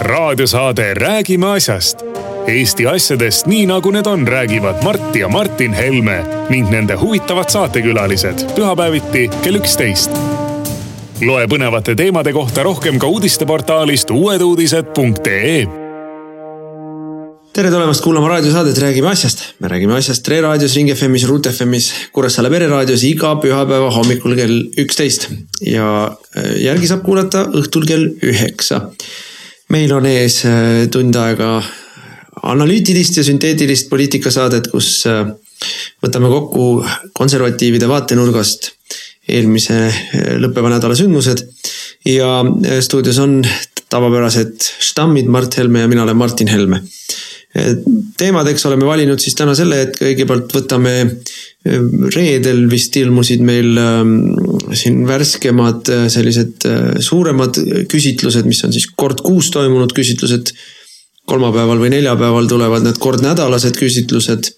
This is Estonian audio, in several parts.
raadiosaade Räägime asjast. Eesti asjadest nii nagu need on, räägivad Mart ja Martin Helme ning nende huvitavad saatekülalised pühapäeviti kell üksteist. loe põnevate teemade kohta rohkem ka uudisteportaalist uueduudised.ee tere tulemast kuulama raadiosaadet Räägime asjast. me räägime asjast Tre raadios, Ring FM-is, Ruut FM-is, Kuressaare pereraadios iga pühapäeva hommikul kell üksteist ja äh, järgi saab kuulata õhtul kell üheksa meil on ees äh, tund aega analüütilist ja sünteetilist poliitikasaadet, kus äh, võtame kokku konservatiivide vaatenurgast eelmise äh, lõppeva nädala sündmused. ja stuudios on tavapärased štammid Mart Helme ja mina olen Martin Helme teemadeks oleme valinud siis täna selle, et kõigepealt võtame reedel vist ilmusid meil ähm, siin värskemad äh, sellised äh, suuremad küsitlused, mis on siis kord kuus toimunud küsitlused. kolmapäeval või neljapäeval tulevad need kordnädalased küsitlused.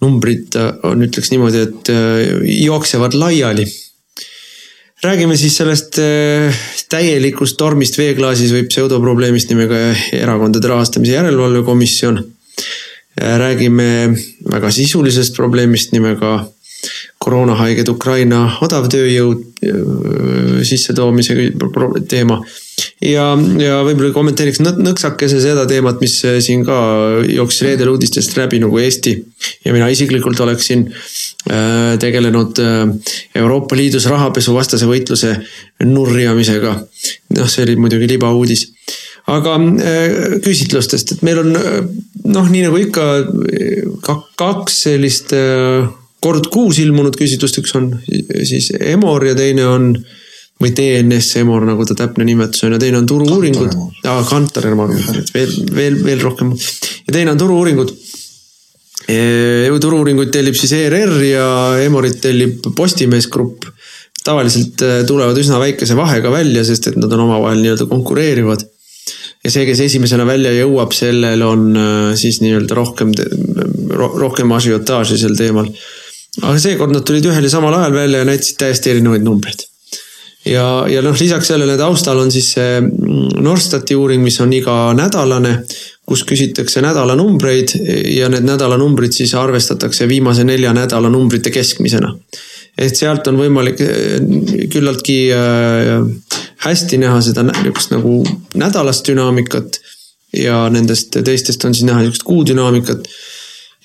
numbrid äh, on, ütleks niimoodi, et jooksevad laiali. räägime siis sellest täielikust tormist veeklaasis või pseudoprobleemist nimega Erakondade Rahastamise Järelevalve Komisjon räägime väga sisulisest probleemist nimega koroonahaiged Ukraina odavtööjõud äh, sissetoomise teema. ja, ja võib-olla kommenteeriks nõksakese seda teemat, mis äh, siin ka jooksis reedel uudistest läbi nagu Eesti. ja mina isiklikult oleksin äh, tegelenud Euroopa Liidus rahapesuvastase võitluse nurjamisega. noh, see oli muidugi libauudis aga küsitlustest, et meil on noh, nii nagu ikka kaks sellist kord kuus ilmunud küsitlust, üks on siis Emor ja teine on või DNS Emor, nagu ta täpne nimetus on ja teine on turu-uuringud. aa, Kantar Emor, veel, veel, veel rohkem. ja teine on turu-uuringud. turu-uuringuid tellib siis ERR ja Emorit tellib Postimees Grupp. tavaliselt äh, tulevad üsna väikese vahega välja, sest et nad on omavahel nii-öelda konkureerivad ja see, kes esimesena välja jõuab, sellel on äh, siis nii-öelda rohkem, rohkem asiotaaži sel teemal aga seekord nad tulid ühel ja samal ajal välja ja näitasid täiesti erinevaid numbreid. ja, ja noh, lisaks sellele taustal on siis see mm, Norstati uuring, mis on iganädalane, kus küsitakse nädalanumbreid ja need nädalanumbrid siis arvestatakse viimase nelja nädala numbrite keskmisena. et sealt on võimalik eh, küllaltki eh, hästi näha seda niisugust nagu nädalast dünaamikat ja nendest teistest on siis näha niisugust kuudünaamikat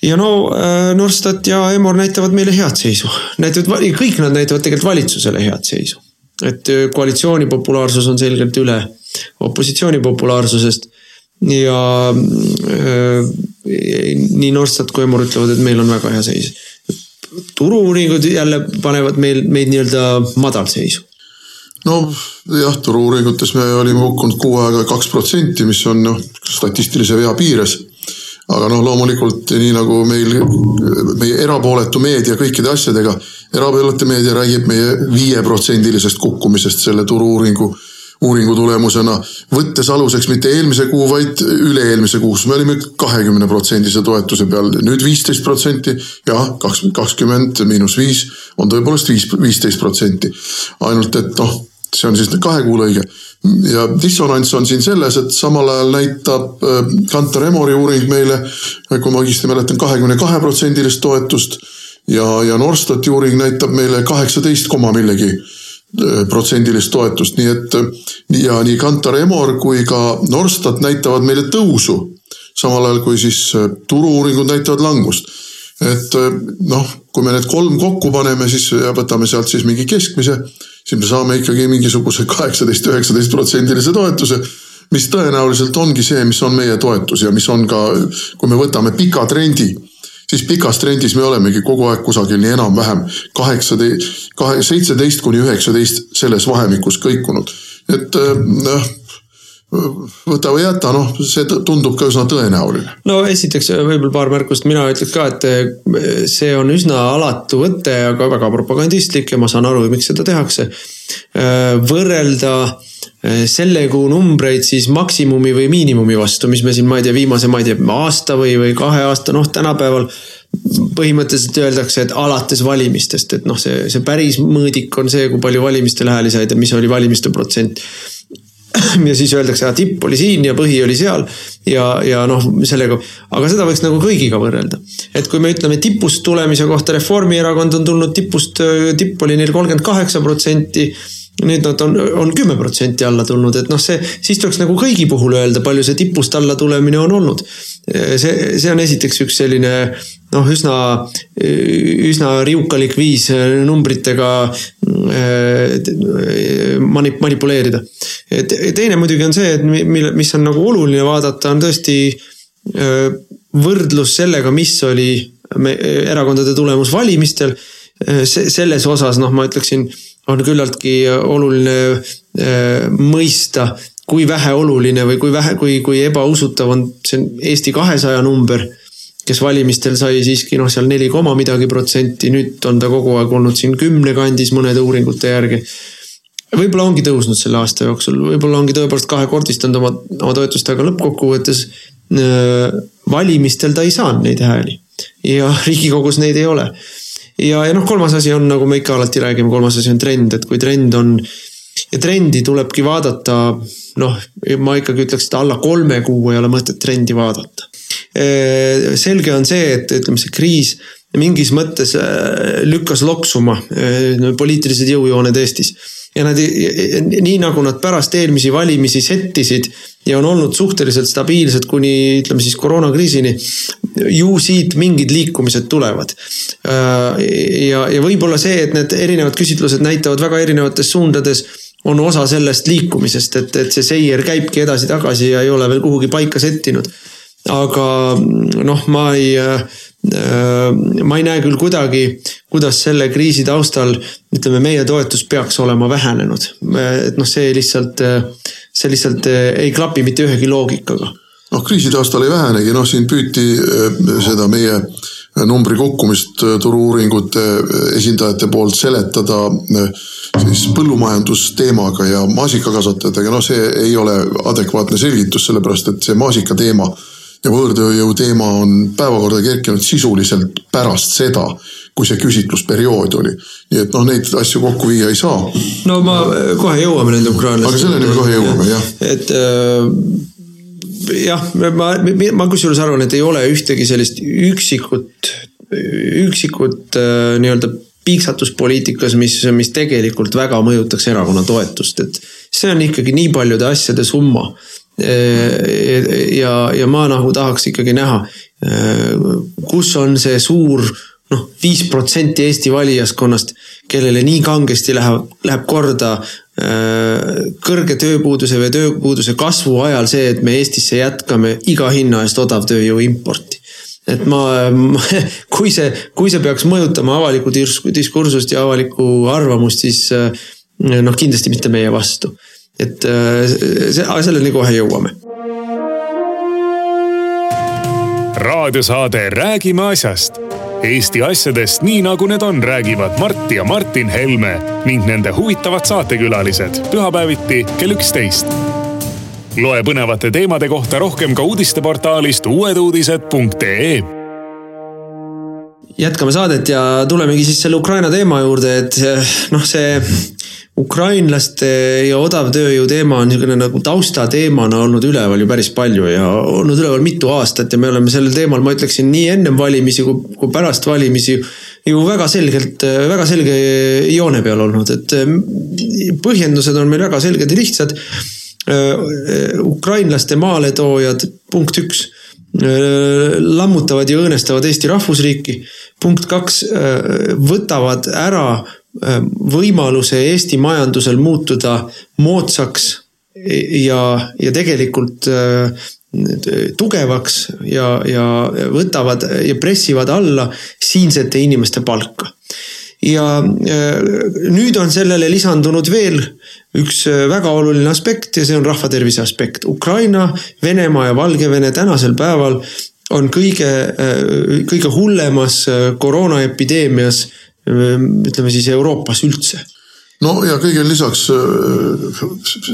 ja no äh, Norstat ja Emor näitavad meile head seisu, näitavad, kõik nad näitavad tegelikult valitsusele head seisu. et äh, koalitsiooni populaarsus on selgelt üle opositsiooni populaarsusest. ja äh, nii Norstat kui Emor ütlevad, et meil on väga hea seis. turu-uuringud jälle panevad meil, meid nii-öelda madalseisu nojah, turu-uuringutes me olime hukkunud kuu aega kaks protsenti, mis on noh, statistilise vea piires aga noh, loomulikult nii nagu meil, meie erapooletu meedia kõikide asjadega, erapooletu meedia räägib meie viieprotsendilisest kukkumisest selle turu-uuringu uuringu tulemusena, võttes aluseks mitte eelmise kuu, vaid üle-eelmise kuus, me olime kahekümne protsendise toetuse peal, nüüd viisteist protsenti. jah, kaks, kakskümmend miinus viis on tõepoolest viis, viisteist protsenti. ainult et noh, see on siis kahe kuu lõige ja dissonants on siin selles, et samal ajal näitab äh, Kantar Emori uuring meile, kui ma õigesti mäletan, kahekümne kahe protsendilist toetust. ja, ja Norstati uuring näitab meile kaheksateist koma millegi äh, protsendilist toetust, nii et ja nii Kantar Emor kui ka Norstat näitavad meile tõusu. samal ajal kui siis äh, turu-uuringud näitavad langust. et noh, kui me need kolm kokku paneme, siis ja võtame sealt siis mingi keskmise siis me saame ikkagi mingisuguse kaheksateist, üheksateist protsendilise toetuse mis tõenäoliselt ongi see, mis on meie toetus ja mis on ka, kui me võtame pika trendi, siis pikas trendis me olemegi kogu aeg kusagil nii enam-vähem kaheksateist, kahe, seitseteist kuni üheksateist selles vahemikus kõikunud. et noh võta või jäta, noh, see tundub ka üsna tõenäoline. no esiteks võib-olla paar märkust, mina ütleks ka, et eh, see on üsna alatu võte, aga väga propagandistlik ja ma saan aru, miks seda tehakse. Eh, võrrelda selle kuu numbreid siis maksimumi või miinimumi vastu, mis me siin, ma ei tea, viimase, ma ei tea, aasta või, või kahe aasta, noh, tänapäeval põhimõtteliselt öeldakse, et alates valimistest, et noh, see, see päris mõõdik on see, kui palju valimistel hääli said ja mis oli valimiste protsent ja siis öeldakse, et tipp oli siin ja põhi oli seal ja, ja noh, sellega, aga seda võiks nagu kõigiga võrrelda. et kui me ütleme tipust tulemise kohta, Reformierakond on tulnud tipust, tipp oli neil kolmkümmend kaheksa protsenti nüüd nad on, on kümme protsenti alla tulnud, et noh, see, siis tuleks nagu kõigi puhul öelda, palju see tipust alla tulemine on olnud. see, see on esiteks üks selline noh, üsna, üsna riukalik viis numbritega eh, manip-, manipuleerida. teine muidugi on see, et mille, mis on nagu oluline vaadata, on tõesti eh, võrdlus sellega, mis oli erakondade tulemus valimistel. Selles osas, noh, ma ütleksin on küllaltki oluline äh, mõista, kui väheoluline või kui vähe, kui, kui ebausutav on see Eesti kahesaja number. Kes valimistel sai siiski noh, seal neli koma midagi protsenti, nüüd on ta kogu aeg olnud siin kümne kandis mõnede uuringute järgi. võib-olla ongi tõusnud selle aasta jooksul, võib-olla ongi tõepoolest kahekordistanud oma, oma toetust, aga lõppkokkuvõttes äh, valimistel ta ei saanud neid hääli ja riigikogus neid ei ole ja, ja noh, kolmas asi on, nagu me ikka alati räägime, kolmas asi on trend, et kui trend on ja trendi tulebki vaadata, noh, ma ikkagi ütleks, et alla kolme kuu ei ole mõtet trendi vaadata. Selge on see, et ütleme, see kriis mingis mõttes lükkas loksuma poliitilised jõujooned Eestis ja nad, nii nagu nad pärast eelmisi valimisi settisid ja on olnud suhteliselt stabiilsed kuni ütleme siis koroonakriisini. ju siit mingid liikumised tulevad. Äh, ja, ja võib-olla see, et need erinevad küsitlused näitavad väga erinevates suundades on osa sellest liikumisest, et, et see seier käibki edasi-tagasi ja ei ole veel kuhugi paika settinud. Aga noh, ma ei äh, ma ei näe küll kuidagi, kuidas selle kriisi taustal ütleme, meie toetus peaks olema vähenenud. et noh, see lihtsalt, see lihtsalt äh, ei klapi mitte ühegi loogikaga. noh, kriisi taustal ei vähenegi, noh siin püüti äh, seda meie numbri kukkumist turu-uuringute esindajate poolt seletada siis põllumajandusteemaga ja maasikakasvatajatega, noh, see ei ole adekvaatne selgitus, sellepärast et see maasikateema ja võõrtööjõu teema on päevakorda kerkinud sisuliselt pärast seda, kui see küsitlusperiood oli. nii et noh, neid asju kokku viia ei saa. no ma, kohe jõuame nende ukrainlaste. aga selleni me kohe jõuame, jah. et äh, jah, ma, ma kusjuures arvan, et ei ole ühtegi sellist üksikut, üksikut äh, nii-öelda piiksatuspoliitikas, mis, mis tegelikult väga mõjutaks erakonna toetust, et see on ikkagi nii paljude asjade summa ja, ja ma nagu tahaks ikkagi näha, kus on see suur noh, viis protsenti Eesti valijaskonnast, kellele nii kangesti läheb, läheb korda kõrge tööpuuduse või tööpuuduse kasvu ajal see, et me Eestisse jätkame iga hinna eest odavtööjõu importi. et ma, kui see, kui see peaks mõjutama avalikku diskursust ja avalikku arvamust, siis noh, kindlasti mitte meie vastu et äh, see, selleni kohe jõuame. raadiosaade Räägime asjast. Eesti asjadest nii nagu need on, räägivad Mart ja Martin Helme ning nende huvitavad saatekülalised pühapäeviti kell üksteist. loe põnevate teemade kohta rohkem ka uudisteportaalist uueduudised.ee jätkame saadet ja tulemegi siis selle Ukraina teema juurde, et noh, see ukrainlaste ja odavtööjõu teema on niisugune nagu taustateemana olnud üleval ju päris palju ja olnud üleval mitu aastat ja me oleme sellel teemal, ma ütleksin nii ennem valimisi kui, kui pärast valimisi ju väga selgelt, väga selge joone peal olnud, et mm, põhjendused on meil väga selged ja lihtsad. ukrainlaste maaletoojad, punkt üks lammutavad ja õõnestavad Eesti rahvusriiki. punkt kaks, võtavad ära Äh, võimaluse Eesti majandusel muutuda moodsaks ja, ja tegelikult äh, tugevaks ja, ja võtavad ja pressivad alla siinsete inimeste palka. ja äh, nüüd on sellele lisandunud veel üks väga oluline aspekt ja see on rahvatervise aspekt. Ukraina, Venemaa ja Valgevene tänasel päeval on kõige, kõige hullemas koroonaepideemias ütleme siis Euroopas üldse no ja kõigele lisaks äh,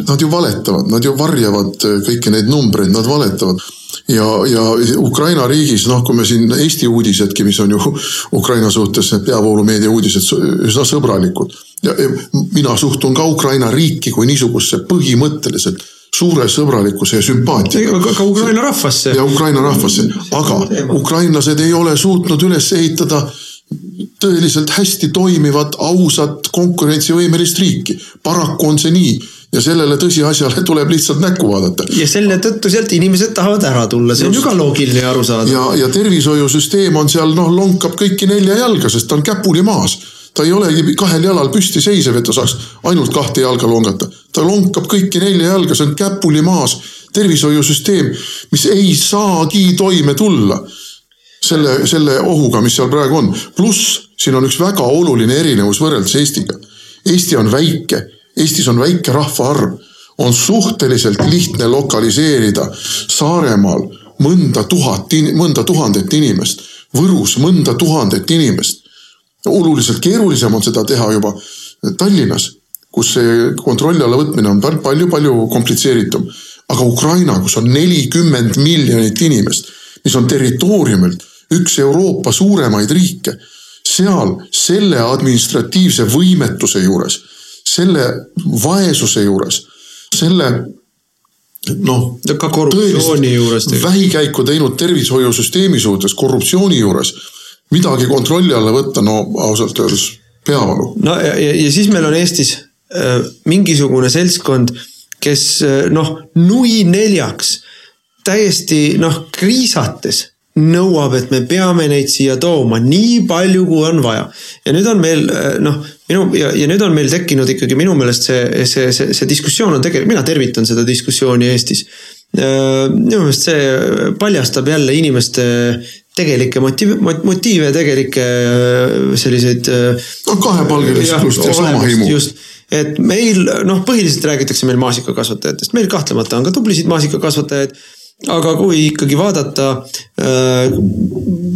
nad ju valetavad, nad ju varjavad äh, kõiki neid numbreid, nad valetavad. ja, ja Ukraina riigis, noh, kui me siin Eesti uudisedki, mis on ju Ukraina suhtes peavoolumeedia uudised üsna sõbralikud. ja mina suhtun ka Ukraina riiki kui niisugusesse põhimõtteliselt suure sõbralikkuse ja sümpaatiaga. ka Ukraina rahvasse. ja Ukraina rahvasse, aga ukrainlased ei ole suutnud üles ehitada tõeliselt hästi toimivat, ausat, konkurentsivõimelist riiki. paraku on see nii ja sellele tõsiasjale tuleb lihtsalt näkku vaadata. ja selle tõttu sealt inimesed tahavad ära tulla, see on ju ka loogiline ja arusaadav. ja, ja tervishoiusüsteem on seal noh, lonkab kõiki nelja jalga, sest ta on käpuli maas ta ei olegi kahel jalal püsti seisev, et ta saaks ainult kahte jalga longata. ta lonkab kõiki nelja jalga, see on käpuli maas tervishoiusüsteem, mis ei saagi toime tulla selle, selle ohuga, mis seal praegu on. pluss siin on üks väga oluline erinevus võrreldes Eestiga. Eesti on väike, Eestis on väike rahvaarv, on suhteliselt lihtne lokaliseerida Saaremaal mõnda tuhat, mõnda tuhandet inimest, Võrus mõnda tuhandet inimest oluliselt keerulisem on seda teha juba Tallinnas, kus see kontrolli alla võtmine on palju-palju komplitseeritum. aga Ukraina, kus on nelikümmend miljonit inimest, mis on territooriumilt üks Euroopa suuremaid riike, seal selle administratiivse võimetuse juures, selle vaesuse juures, selle noh. korruptsiooni juures. vähikäiku teinud tervishoiusüsteemi suhtes, korruptsiooni juures midagi kontrolli alla võtta, no ausalt öeldes peavalu. no ja, ja, ja siis meil on Eestis äh, mingisugune seltskond, kes äh, noh, nui neljaks täiesti noh, kriisates nõuab, et me peame neid siia tooma nii palju, kui on vaja. ja nüüd on meil äh, noh, minu ja, ja nüüd on meil tekkinud ikkagi minu meelest see, see, see, see diskussioon on tegelikult, mina tervitan seda diskussiooni Eestis. Äh, minu meelest see paljastab jälle inimeste tegelikke motiive, motiive, tegelikke äh, selliseid. No kahepalgelisust ja sama himu. just, et meil noh, põhiliselt räägitakse meil maasikakasvatajatest, meil kahtlemata on ka tublisid maasikakasvatajaid. Aga kui ikkagi vaadata äh,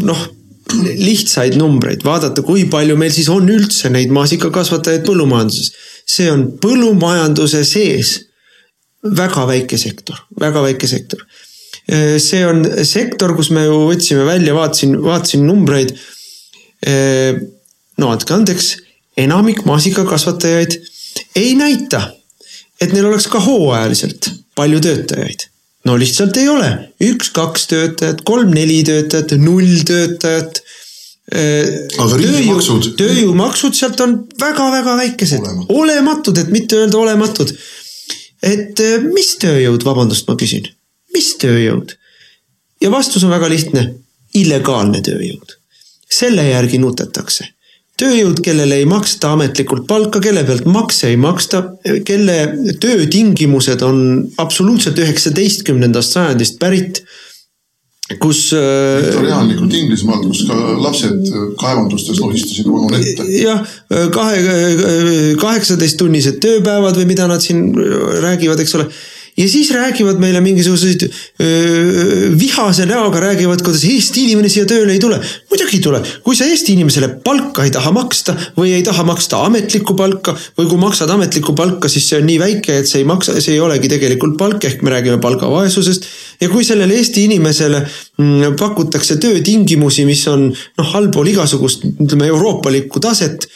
noh lihtsaid numbreid, vaadata, kui palju meil siis on üldse neid maasikakasvatajaid põllumajanduses. see on põllumajanduse sees väga väike sektor, väga väike sektor Äh, see on sektor, kus me ju võtsime välja, vaatasin, vaatasin numbreid. Äh, no andke andeks, enamik maasikakasvatajaid ei näita, et neil oleks ka hooajaliselt palju töötajaid. No lihtsalt ei ole, üks-kaks töötajat, kolm-neli töötajat, null töötajat äh, aga riigimaksud? tööjõumaksud sealt on väga-väga väikesed, olematud, et mitte öelda olematud. et mis tööjõud, vabandust, ma küsin mis tööjõud? ja vastus on väga lihtne, illegaalne tööjõud. selle järgi nutetakse. Tööjõud, kellele ei maksta ametlikult palka, kelle pealt makse ei maksta, kelle töötingimused on absoluutselt üheksateistkümnendast sajandist pärit kus. Äh, viktoriaanlikult Inglismaal, kus ka lapsed kaevandustes lohistasid vanu nette. jah, kahe, kaheksateisttunnised tööpäevad või mida nad siin räägivad, eks ole ja siis räägivad meile mingisuguseid vihase näoga räägivad, kuidas Eesti inimene siia tööle ei tule. muidugi ei tule, kui sa Eesti inimesele palka ei taha maksta või ei taha maksta ametlikku palka või kui maksad ametlikku palka, siis see on nii väike, et see ei maksa, see ei olegi tegelikult palk, ehk me räägime palgavaesusest. ja kui sellele Eesti inimesele mm, pakutakse töötingimusi, mis on noh, allpool igasugust, ütleme euroopalikku taset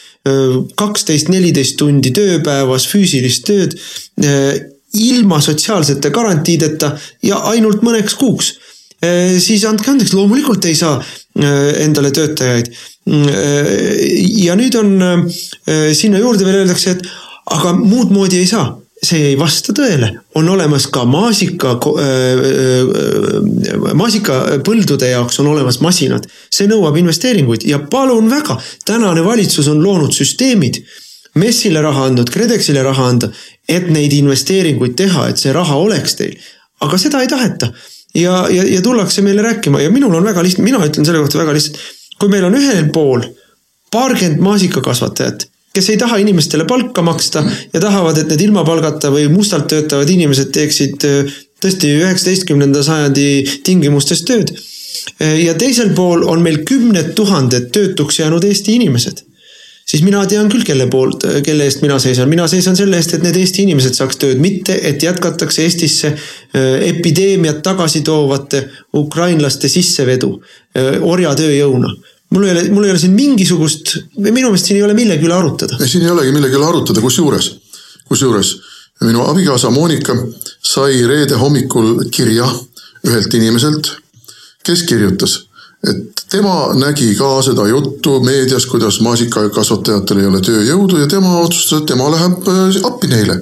kaksteist, neliteist tundi tööpäevas füüsilist tööd ilma sotsiaalsete garantiideta ja ainult mõneks kuuks. Siis andke andeks, loomulikult ei saa endale töötajaid. Ja nüüd on sinna juurde veel öeldakse, et aga muud moodi ei saa see ei vasta tõele, on olemas ka maasika, maasikapõldude jaoks on olemas masinad. see nõuab investeeringuid ja palun väga, tänane valitsus on loonud süsteemid MES-ile raha andnud, KredExile raha anda, et neid investeeringuid teha, et see raha oleks teil. aga seda ei taheta. ja, ja, ja tullakse meile rääkima ja minul on väga lihtne, mina ütlen selle kohta väga lihtsalt. kui meil on ühel pool paarkümmend maasikakasvatajat, kes ei taha inimestele palka maksta ja tahavad, et need ilma palgata või mustalt töötavad inimesed teeksid äh, tõesti üheksateistkümnenda sajandi tingimustes tööd. Äh, ja teisel pool on meil kümned tuhanded töötuks jäänud Eesti inimesed siis mina tean küll, kelle poolt, kelle eest mina seisan. mina seisan selle eest, et need Eesti inimesed saaks tööd, mitte et jätkatakse Eestisse äh, epideemiat tagasi toovate ukrainlaste sissevedu äh, orjatööjõuna mul ei ole, mul ei ole siin mingisugust, minu meelest siin ei ole millegi üle arutada. siin ei olegi millegi üle arutada, kusjuures, kusjuures minu abikaasa Monika sai reede hommikul kirja ühelt inimeselt, kes kirjutas et tema nägi ka seda juttu meedias, kuidas maasikakasvatajatel ei ole tööjõudu ja tema otsustas, et tema läheb äh, appi neile.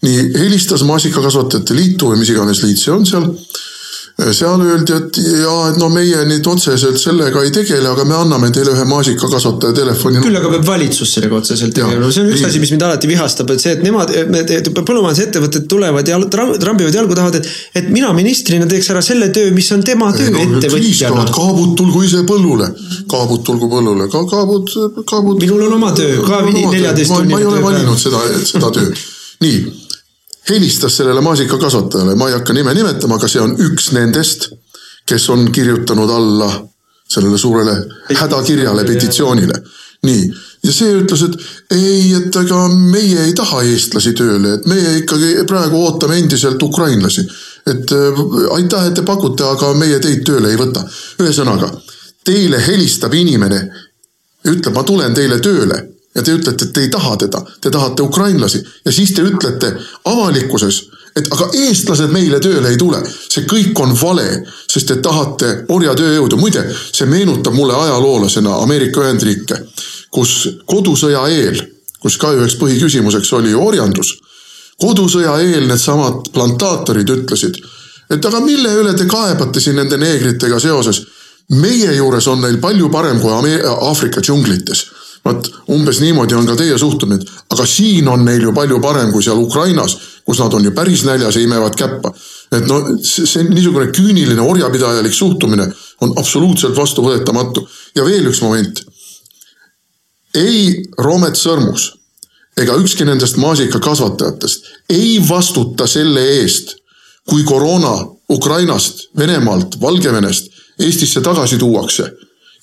nii helistas Maasikakasvatajate Liitu või mis iganes liit see on seal seal öeldi, et jaa, et no meie nüüd otseselt sellega ei tegele, aga me anname teile ühe maasikakasvataja telefoni. küll aga peab valitsus sellega otseselt tegelema, see on üks asi, mis mind alati vihastab, et see, et nemad, põllumajandusettevõtted tulevad ja trambivad jalgu, tahavad, et, et mina ministrina teeks ära selle töö, mis on tema töö no, ettevõtjana. kaabud tulgu ise põllule, kaabud tulgu põllule, ka kaabud, kaabud. minul on oma töö ka neljateist tunni. ma ei ole valinud seda, seda tööd. nii helistas sellele maasikakasvatajale, ma ei hakka nime nimetama, aga see on üks nendest, kes on kirjutanud alla sellele suurele hädakirjale, petitsioonile. nii, ja see ütles, et ei, et ega meie ei taha eestlasi tööle, et meie ikkagi praegu ootame endiselt ukrainlasi. et äh, aitäh, et te pakute, aga meie teid tööle ei võta. ühesõnaga, teile helistab inimene, ütleb, ma tulen teile tööle ja te ütlete, et te ei taha teda, te tahate ukrainlasi ja siis te ütlete avalikkuses, et aga eestlased meile tööle ei tule. see kõik on vale, sest te tahate orjatööjõudu. muide, see meenutab mulle ajaloolasena Ameerika Ühendriike, kus kodusõja eel, kus ka üheks põhiküsimuseks oli orjandus. kodusõja eel needsamad plantaatorid ütlesid, et aga mille üle te kaebate siin nende neegritega seoses. meie juures on neil palju parem kui Aafrika džunglites vot umbes niimoodi on ka teie suhtumine, aga siin on neil ju palju parem kui seal Ukrainas, kus nad on ju päris näljas ja imevad käppa. et no see niisugune küüniline orjapidajalik suhtumine on absoluutselt vastuvõetamatu. ja veel üks moment. ei Roomet Sõrmus ega ükski nendest maasikakasvatajatest ei vastuta selle eest, kui koroona Ukrainast, Venemaalt, Valgevenest Eestisse tagasi tuuakse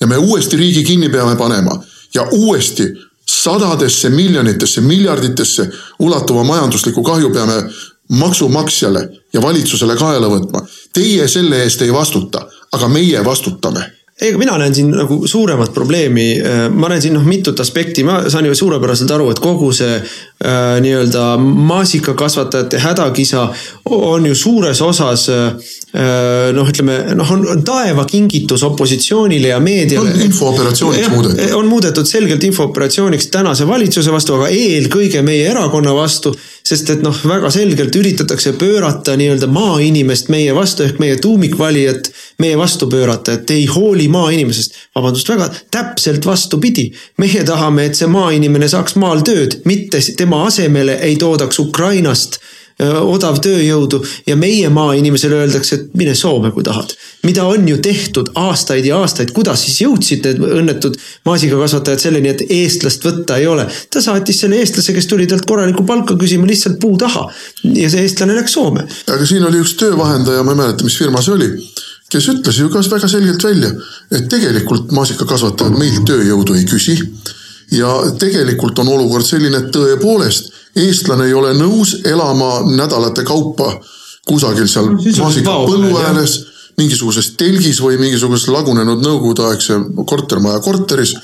ja me uuesti riigi kinni peame panema ja uuesti sadadesse miljonitesse, miljarditesse ulatuva majandusliku kahju peame maksumaksjale ja valitsusele kaela võtma. Teie selle eest ei vastuta, aga meie vastutame ei, aga mina näen siin nagu suuremat probleemi. ma näen siin noh mitut aspekti, ma saan ju suurepäraselt aru, et kogu see äh, nii-öelda maasikakasvatajate hädakisa on ju suures osas äh, noh, ütleme noh, on, on taevakingitus opositsioonile ja meediale. on infooperatsiooniks muudetud. on muudetud selgelt infooperatsiooniks tänase valitsuse vastu, aga eelkõige meie erakonna vastu sest et noh, väga selgelt üritatakse pöörata nii-öelda maainimest meie vastu ehk meie tuumikvalijat meie vastu pöörata, et ei hooli maainimesest. vabandust väga, täpselt vastupidi. meie tahame, et see maainimene saaks maal tööd, mitte tema asemele ei toodaks Ukrainast odavtööjõudu ja meie maainimesele öeldakse, et mine Soome, kui tahad. mida on ju tehtud aastaid ja aastaid, kuidas siis jõudsid need õnnetud maasikakasvatajad selleni, et eestlast võtta ei ole. ta saatis selle eestlase, kes tuli talt korralikku palka küsima lihtsalt puu taha ja see eestlane läks Soome. aga siin oli üks töövahendaja, ma ei mäleta, mis firma see oli kes ütles ju ka väga selgelt välja, et tegelikult maasikakasvatajad meilt tööjõudu ei küsi. ja tegelikult on olukord selline, et tõepoolest eestlane ei ole nõus elama nädalate kaupa kusagil seal maasikapõllu ääres, mingisuguses telgis või mingisuguses lagunenud nõukogudeaegse kortermaja korteris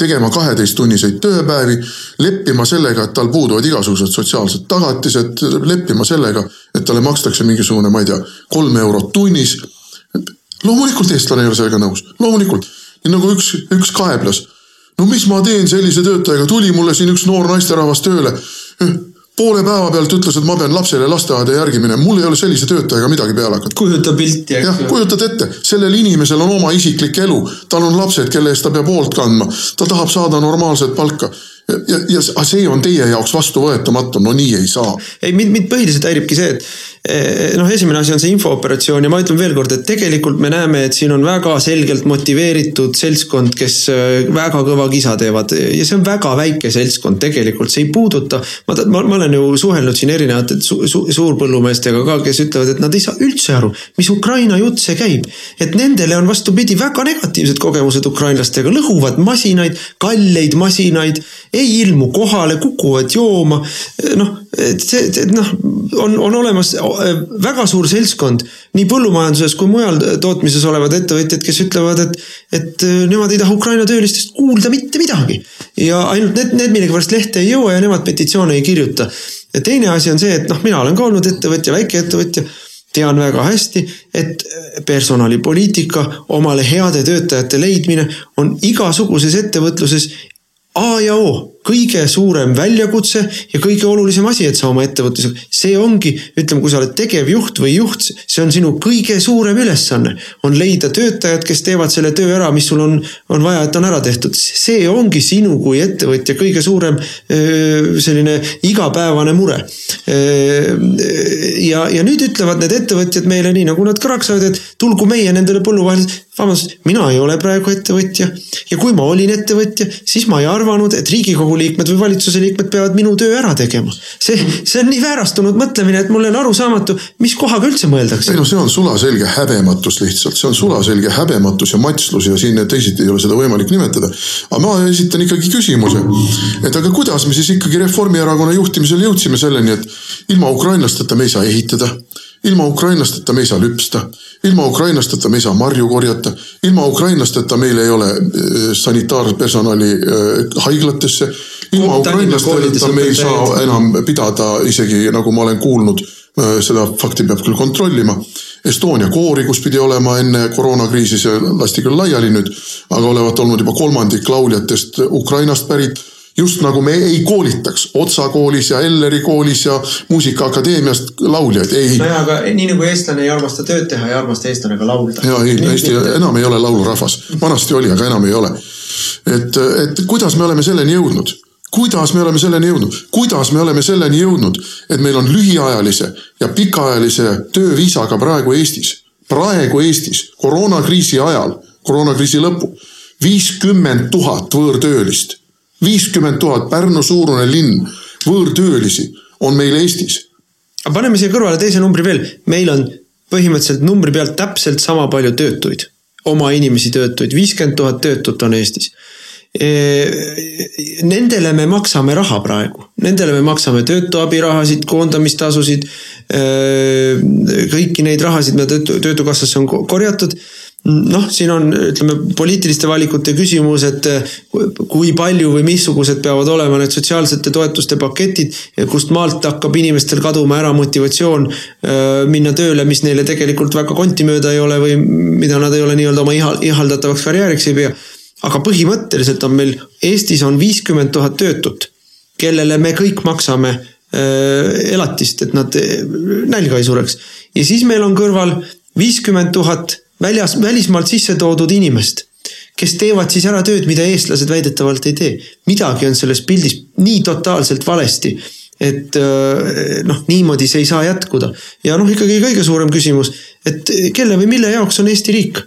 tegema kaheteisttunniseid tööpäevi, leppima sellega, et tal puuduvad igasugused sotsiaalsed tagatised, leppima sellega, et talle makstakse mingisugune, ma ei tea, kolm eurot tunnis. Loomulikult eestlane ei ole sellega nõus, loomulikult. nagu üks, üks kaeblas. no mis ma teen sellise töötajaga, tuli mulle siin üks noor naisterahvas tööle poole päeva pealt ütles, et ma pean lapsele lasteaeda järgi minema, mul ei ole sellise töötajaga midagi peale hakata. kujuta pilti, eks. jah, kujutad ette, sellel inimesel on oma isiklik elu, tal on lapsed, kelle eest ta peab hoolt kandma, ta tahab saada normaalset palka ja, ja see on teie jaoks vastuvõetamatu, no nii ei saa. ei, mind, mind põhiliselt häiribki see, et eh, noh, esimene asi on see infooperatsioon ja ma ütlen veelkord, et tegelikult me näeme, et siin on väga selgelt motiveeritud seltskond, kes eh, väga kõva kisa teevad ja see on väga väike seltskond tegelikult, see ei puuduta. ma, ma, ma olen ju suhelnud siin erinevate su, su, suurpõllumeestega ka, kes ütlevad, et nad ei saa üldse aru, mis Ukraina jutt see käib. et nendele on vastupidi väga negatiivsed kogemused ukrainlastega, lõhuvad masinaid, kalleid masinaid ei ilmu kohale, kukuvad jooma. noh, et see noh, on, on olemas väga suur seltskond nii põllumajanduses kui mujal tootmises olevad ettevõtjad, kes ütlevad, et, et nemad ei taha Ukraina töölistest kuulda mitte midagi. ja ainult need, need millegipärast lehte ei jõua ja nemad petitsioone ei kirjuta. ja teine asi on see, et noh, mina olen ka olnud ettevõtja, väikeettevõtja tean väga hästi, et personalipoliitika, omale heade töötajate leidmine on igasuguses ettevõtluses A ja O, kõige suurem väljakutse ja kõige olulisem asi, et sa oma ettevõtlusega, see ongi, ütleme, kui sa oled tegevjuht või juht, see on sinu kõige suurem ülesanne. on leida töötajad, kes teevad selle töö ära, mis sul on, on vaja, et on ära tehtud. see ongi sinu kui ettevõtja kõige suurem selline igapäevane mure. ja, ja nüüd ütlevad need ettevõtjad meile nii, nagu nad ka raksavad, et tulgu meie nendele põlluvahelisele vabandust, mina ei ole praegu ettevõtja ja kui ma olin ettevõtja, siis ma ei arvanud, et riigikogu liikmed või valitsuse liikmed peavad minu töö ära tegema. see, see on nii väärastunud mõtlemine, et mulle on arusaamatu, mis kohaga üldse mõeldakse. ei no see on sulaselge häbematus lihtsalt, see on sulaselge häbematus ja matslus ja siin teisiti ei ole seda võimalik nimetada. aga ma esitan ikkagi küsimuse, et aga kuidas me siis ikkagi Reformierakonna juhtimisel jõudsime selleni, et ilma ukrainlasteta me ei saa ehitada ilma ukrainlasteta me ei saa lüpsta, ilma ukrainlasteta me ei saa marju korjata, ilma ukrainlasteta meil ei ole äh, sanitaarpersonali äh, haiglatesse. ilma ukrainlasteta me ei saa enam pidada isegi nagu ma olen kuulnud, äh, seda fakti peab küll kontrollima. Estonia koori, kus pidi olema enne koroonakriisi, see lasti küll laiali nüüd, aga olevat olnud juba kolmandik lauljatest Ukrainast pärit just nagu me ei koolitaks Otsa koolis ja Elleri koolis ja Muusikaakadeemiast lauljaid, ei. nojah, aga nii nagu eestlane ei armasta tööd teha, ei armasta eestlane ka laulda. ja ei, Eesti enam ei ole laulurahvas, vanasti oli, aga enam ei ole. et, et kuidas me oleme selleni jõudnud? kuidas me oleme selleni jõudnud, kuidas me oleme selleni jõudnud, et meil on lühiajalise ja pikaajalise tööviisaga praegu Eestis, praegu Eestis koroonakriisi ajal, koroonakriisi lõppu, viiskümmend tuhat võõrtöölist viiskümmend tuhat, Pärnu suurune linn, võõrtöölisi on meil Eestis. aga paneme siia kõrvale teise numbri veel, meil on põhimõtteliselt numbri pealt täpselt sama palju töötuid, oma inimesi töötuid, viiskümmend tuhat töötut on Eestis Nendele me maksame raha praegu, nendele me maksame töötu abirahasid, koondamistasusid. kõiki neid rahasid, mida töötu, töötukassasse on korjatud noh, siin on, ütleme, poliitiliste valikute küsimus, et eh, kui palju või missugused peavad olema need sotsiaalsete toetuste paketid. kust maalt hakkab inimestel kaduma ära motivatsioon eh, minna tööle, mis neile tegelikult väga konti mööda ei ole või mida nad ei ole nii-öelda oma ihaldatavaks karjääriks ei pea. aga põhimõtteliselt on meil, Eestis on viiskümmend tuhat töötut, kellele me kõik maksame eh, elatist, et nad nälga ei sureks. ja siis meil on kõrval viiskümmend tuhat väljas, välismaalt sisse toodud inimest, kes teevad siis ära tööd, mida eestlased väidetavalt ei tee. midagi on selles pildis nii totaalselt valesti, et äh, noh, niimoodi see ei saa jätkuda. ja noh, ikkagi kõige suurem küsimus, et kelle või mille jaoks on Eesti riik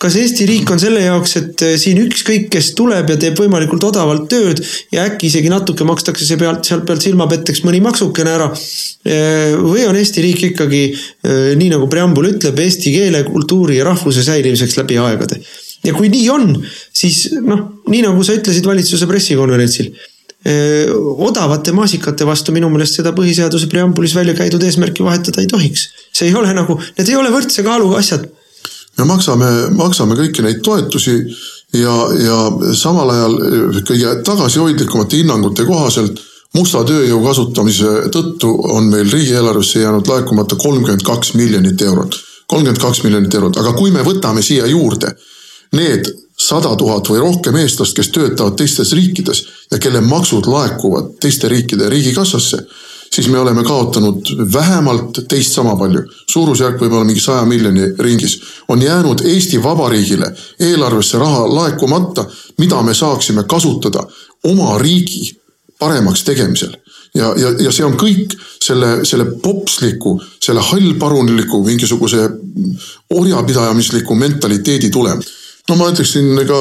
kas Eesti riik on selle jaoks, et äh, siin ükskõik, kes tuleb ja teeb võimalikult odavalt tööd ja äkki isegi natuke makstakse see pealt, sealt pealt silmapetteks mõni maksukene ära. Äh, või on Eesti riik ikkagi, äh, nii nagu preambul ütleb, eesti keele, kultuuri ja rahvuse säilimiseks läbi aegade. ja kui nii on, siis noh, nii nagu sa ütlesid valitsuse pressikonverentsil odavate maasikate vastu minu meelest seda põhiseaduse preambulis välja käidud eesmärki vahetada ei tohiks. see ei ole nagu, need ei ole võrdse kaaluga asjad me maksame, maksame kõiki neid toetusi ja, ja samal ajal kõige tagasihoidlikumate hinnangute kohaselt musta tööjõu kasutamise tõttu on meil riigieelarvesse jäänud laekumata kolmkümmend kaks miljonit eurot. kolmkümmend kaks miljonit eurot, aga kui me võtame siia juurde need sada tuhat või rohkem eestlast, kes töötavad teistes riikides ja kelle maksud laekuvad teiste riikide riigikassasse siis me oleme kaotanud vähemalt teist sama palju, suurusjärk võib olla mingi saja miljoni ringis, on jäänud Eesti Vabariigile eelarvesse raha laekumata, mida me saaksime kasutada oma riigi paremaks tegemisel. Ja, ja, ja see on kõik selle, selle popsliku, selle hallparunliku mingisuguse orjapidamisliku mentaliteedi tulem. no ma ütleksin ka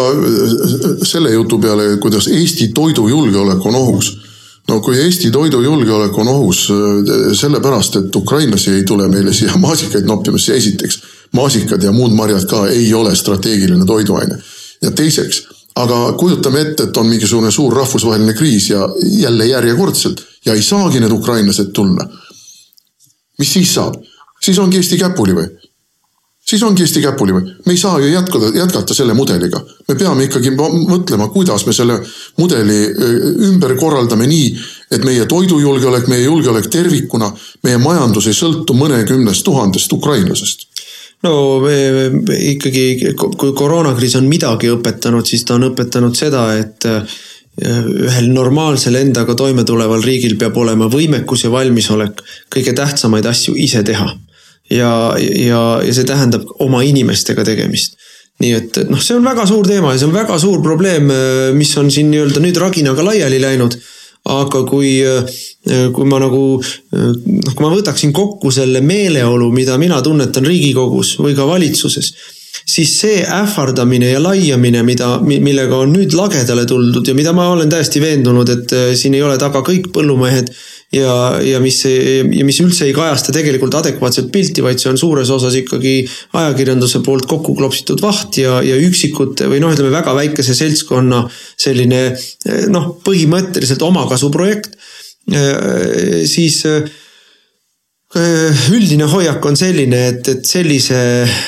selle jutu peale, kuidas Eesti toidujulgeolek on ohus no kui Eesti toidujulgeolek on ohus sellepärast, et ukrainlasi ei tule meile siia maasikaid noppima, siis esiteks maasikad ja muud marjad ka ei ole strateegiline toiduaine. ja teiseks, aga kujutame ette, et on mingisugune suur rahvusvaheline kriis ja jälle järjekordselt ja ei saagi need ukrainlased tulla. mis siis saab? siis ongi Eesti käpuli või? Siis ongi Eesti käpuli või? me ei saa ju jätkata, jätkata selle mudeliga. me peame ikkagi mõtlema, kuidas me selle mudeli ümber korraldame nii, et meie toidujulgeolek, meie julgeolek tervikuna, meie majandus ei sõltu mõnekümnest tuhandest ukrainlasest no me, me ikkagi, kui koroonakriis on midagi õpetanud, siis ta on õpetanud seda, et ühel normaalsel endaga toime tuleval riigil peab olema võimekus ja valmisolek kõige tähtsamaid asju ise teha. Ja, ja, ja see tähendab oma inimestega tegemist. nii et noh, see on väga suur teema ja see on väga suur probleem, mis on siin nii-öelda nüüd raginaga laiali läinud. aga kui, kui ma nagu noh, kui ma võtaksin kokku selle meeleolu, mida mina tunnetan Riigikogus või ka valitsuses siis see ähvardamine ja laiamine, mida, millega on nüüd lagedale tuldud ja mida ma olen täiesti veendunud, et äh, siin ei ole taga kõik põllumehed ja, ja mis, ja mis üldse ei kajasta tegelikult adekvaatset pilti, vaid see on suures osas ikkagi ajakirjanduse poolt kokku klopsitud vaht ja, ja üksikute või noh, ütleme väga väikese seltskonna selline äh, noh, põhimõtteliselt omakasuprojekt. Äh, siis Äh, üldine hoiak on selline, et, et sellise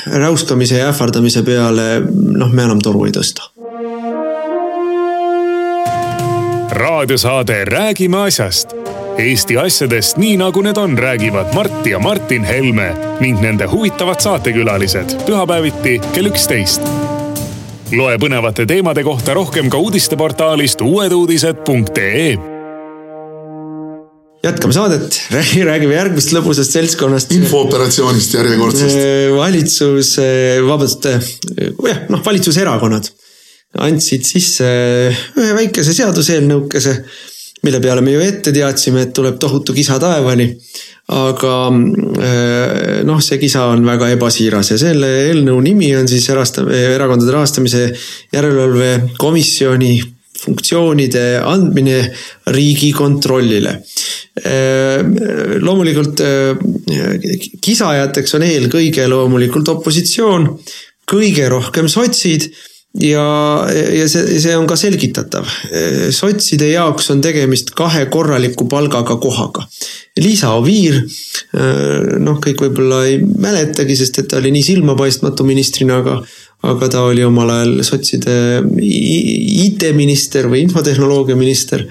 räuskamise ja ähvardamise peale noh, me enam toru ei tõsta. raadiosaade Räägime asjast. Eesti asjadest nii nagu need on, räägivad Mart ja Martin Helme ning nende huvitavad saatekülalised pühapäeviti kell üksteist. loe põnevate teemade kohta rohkem ka uudisteportaalist uueduudised.ee jätkame saadet, räägime järgmisest lõbusast seltskonnast. infooperatsioonist järjekordsest. Äh, valitsus, vabandust, äh, jah, noh, valitsuserakonnad andsid sisse ühe väikese seaduseelnõukese, mille peale me ju ette teadsime, et tuleb tohutu kisa taevani. aga äh, noh, see kisa on väga ebasiiras ja selle eelnõu nimi on siis erasta-, erakondade rahastamise järelevalve komisjoni funktsioonide andmine Riigikontrollile. Äh, loomulikult äh, kisajateks on eelkõige loomulikult opositsioon, kõige rohkem sotsid ja, ja see, see on ka selgitatav. Sotside jaoks on tegemist kahe korraliku palgaga kohaga. Liisa Oviir, noh, kõik võib-olla ei mäletagi, sest et ta oli nii silmapaistmatu ministrina, aga aga ta oli omal ajal sotside IT-minister või infotehnoloogia minister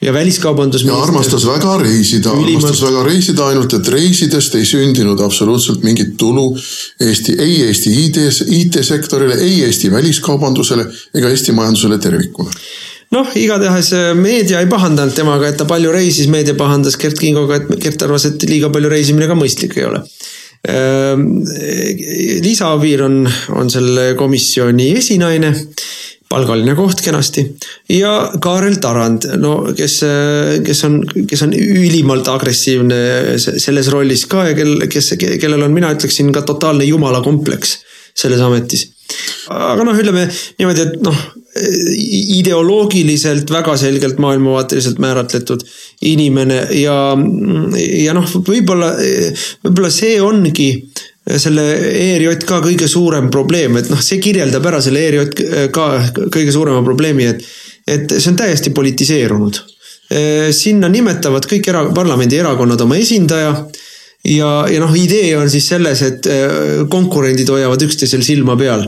ja väliskaubandusminister. ja armastas väga reisida, armastas väga reisida, ainult et reisidest ei sündinud absoluutselt mingit tulu Eesti, ei Eesti IT-s, IT-sektorile, ei Eesti väliskaubandusele ega Eesti majandusele tervikuna. Noh, igatahes äh, meedia ei pahandanud temaga, et ta palju reisis, meedia pahandas Gert Kingoga, et Gert arvas, et liiga palju reisimine ka mõistlik ei ole. Ehm, Liisa Oviir on, on selle komisjoni esinaine, palgaline koht kenasti. ja Kaarel Tarand, no kes, kes on, kes on ülimalt agressiivne selles rollis ka ja kel, kes, kellel on, mina ütleksin ka totaalne jumala kompleks selles ametis. aga noh, ütleme niimoodi, et noh ideoloogiliselt väga selgelt maailmavaateliselt määratletud inimene ja, ja noh, võib-olla, võib-olla see ongi selle ERJK kõige suurem probleem, et noh, see kirjeldab ära selle ERJK kõige suurema probleemi, et, et see on täiesti politiseerunud. sinna nimetavad kõik era-, parlamendierakonnad oma esindaja ja, ja noh, idee on siis selles, et konkurendid hoiavad üksteisel silma peal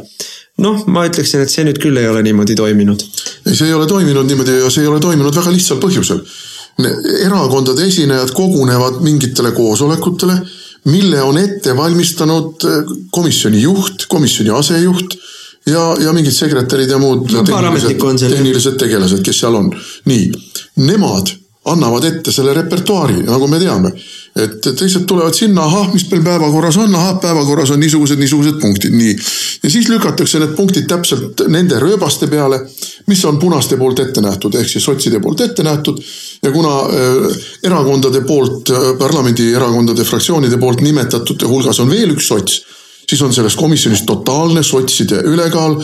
noh, ma ütleksin, et see nüüd küll ei ole niimoodi toiminud. ei, see ei ole toiminud niimoodi ja see ei ole toiminud väga lihtsal põhjusel. erakondade esinejad kogunevad mingitele koosolekutele, mille on ette valmistanud eh, komisjoni juht, komisjoni asejuht ja, ja mingid sekretärid ja muud no, tehnilised, tehnilised tegelased, kes seal on. nii, nemad annavad ette selle repertuaari, nagu me teame. et teised tulevad sinna, ahah, mis meil päevakorras on, ahah, päevakorras on niisugused, niisugused punktid, nii. ja siis lükatakse need punktid täpselt nende rööbaste peale, mis on punaste poolt ette nähtud, ehk siis sotside poolt ette nähtud. ja kuna äh, erakondade poolt äh,, parlamendierakondade fraktsioonide poolt nimetatute hulgas on veel üks sots siis on selles komisjonis totaalne sotside ülekaal.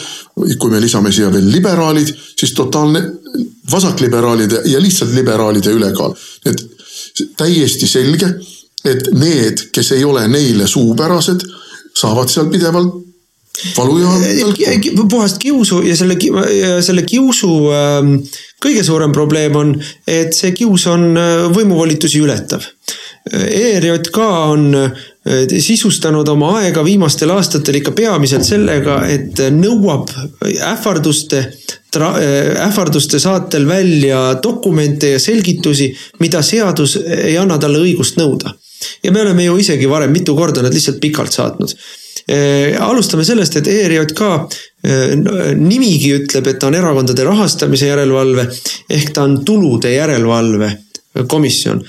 kui me lisame siia veel liberaalid, siis totaalne vasakliberaalide ja lihtsalt liberaalide ülekaal. et täiesti selge, et need, kes ei ole neile suupärased, saavad seal pidevalt valu ja tõlku. puhast kiusu ja selle, selle kiusu äh, kõige suurem probleem on, et see kius on äh, võimuvolitusi ületav. ERJK on äh, sisustanud oma aega viimastel aastatel ikka peamiselt sellega, et nõuab ähvarduste, äh, ähvarduste saatel välja dokumente ja selgitusi, mida seadus ei anna talle õigust nõuda. ja me oleme ju isegi varem mitu korda nad lihtsalt pikalt saatnud äh, alustame sellest, et ERJK nimigi ütleb, et ta on erakondade rahastamise järelevalve ehk ta on tulude järelevalve komisjon.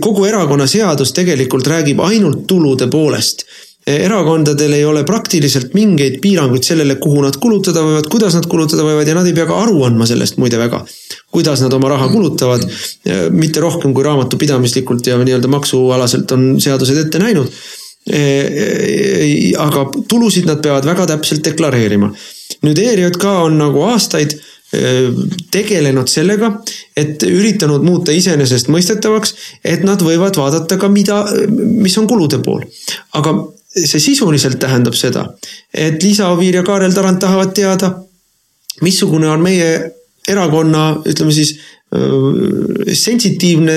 kogu erakonnaseadus tegelikult räägib ainult tulude poolest erakondadel ei ole praktiliselt mingeid piiranguid sellele, kuhu nad kulutada võivad, kuidas nad kulutada võivad ja nad ei pea ka aru andma sellest muide väga. kuidas nad oma raha kulutavad, mitte rohkem kui raamatupidamislikult ja nii-öelda maksualaselt on seadused ette näinud. aga tulusid nad peavad väga täpselt deklareerima. nüüd ERJK on nagu aastaid tegelenud sellega, et üritanud muuta iseenesestmõistetavaks, et nad võivad vaadata ka mida, mis on kulude pool. aga see sisuliselt tähendab seda, et Liisa Oviir ja Kaarel Tarand tahavad teada, missugune on meie erakonna, ütleme siis sensitiivne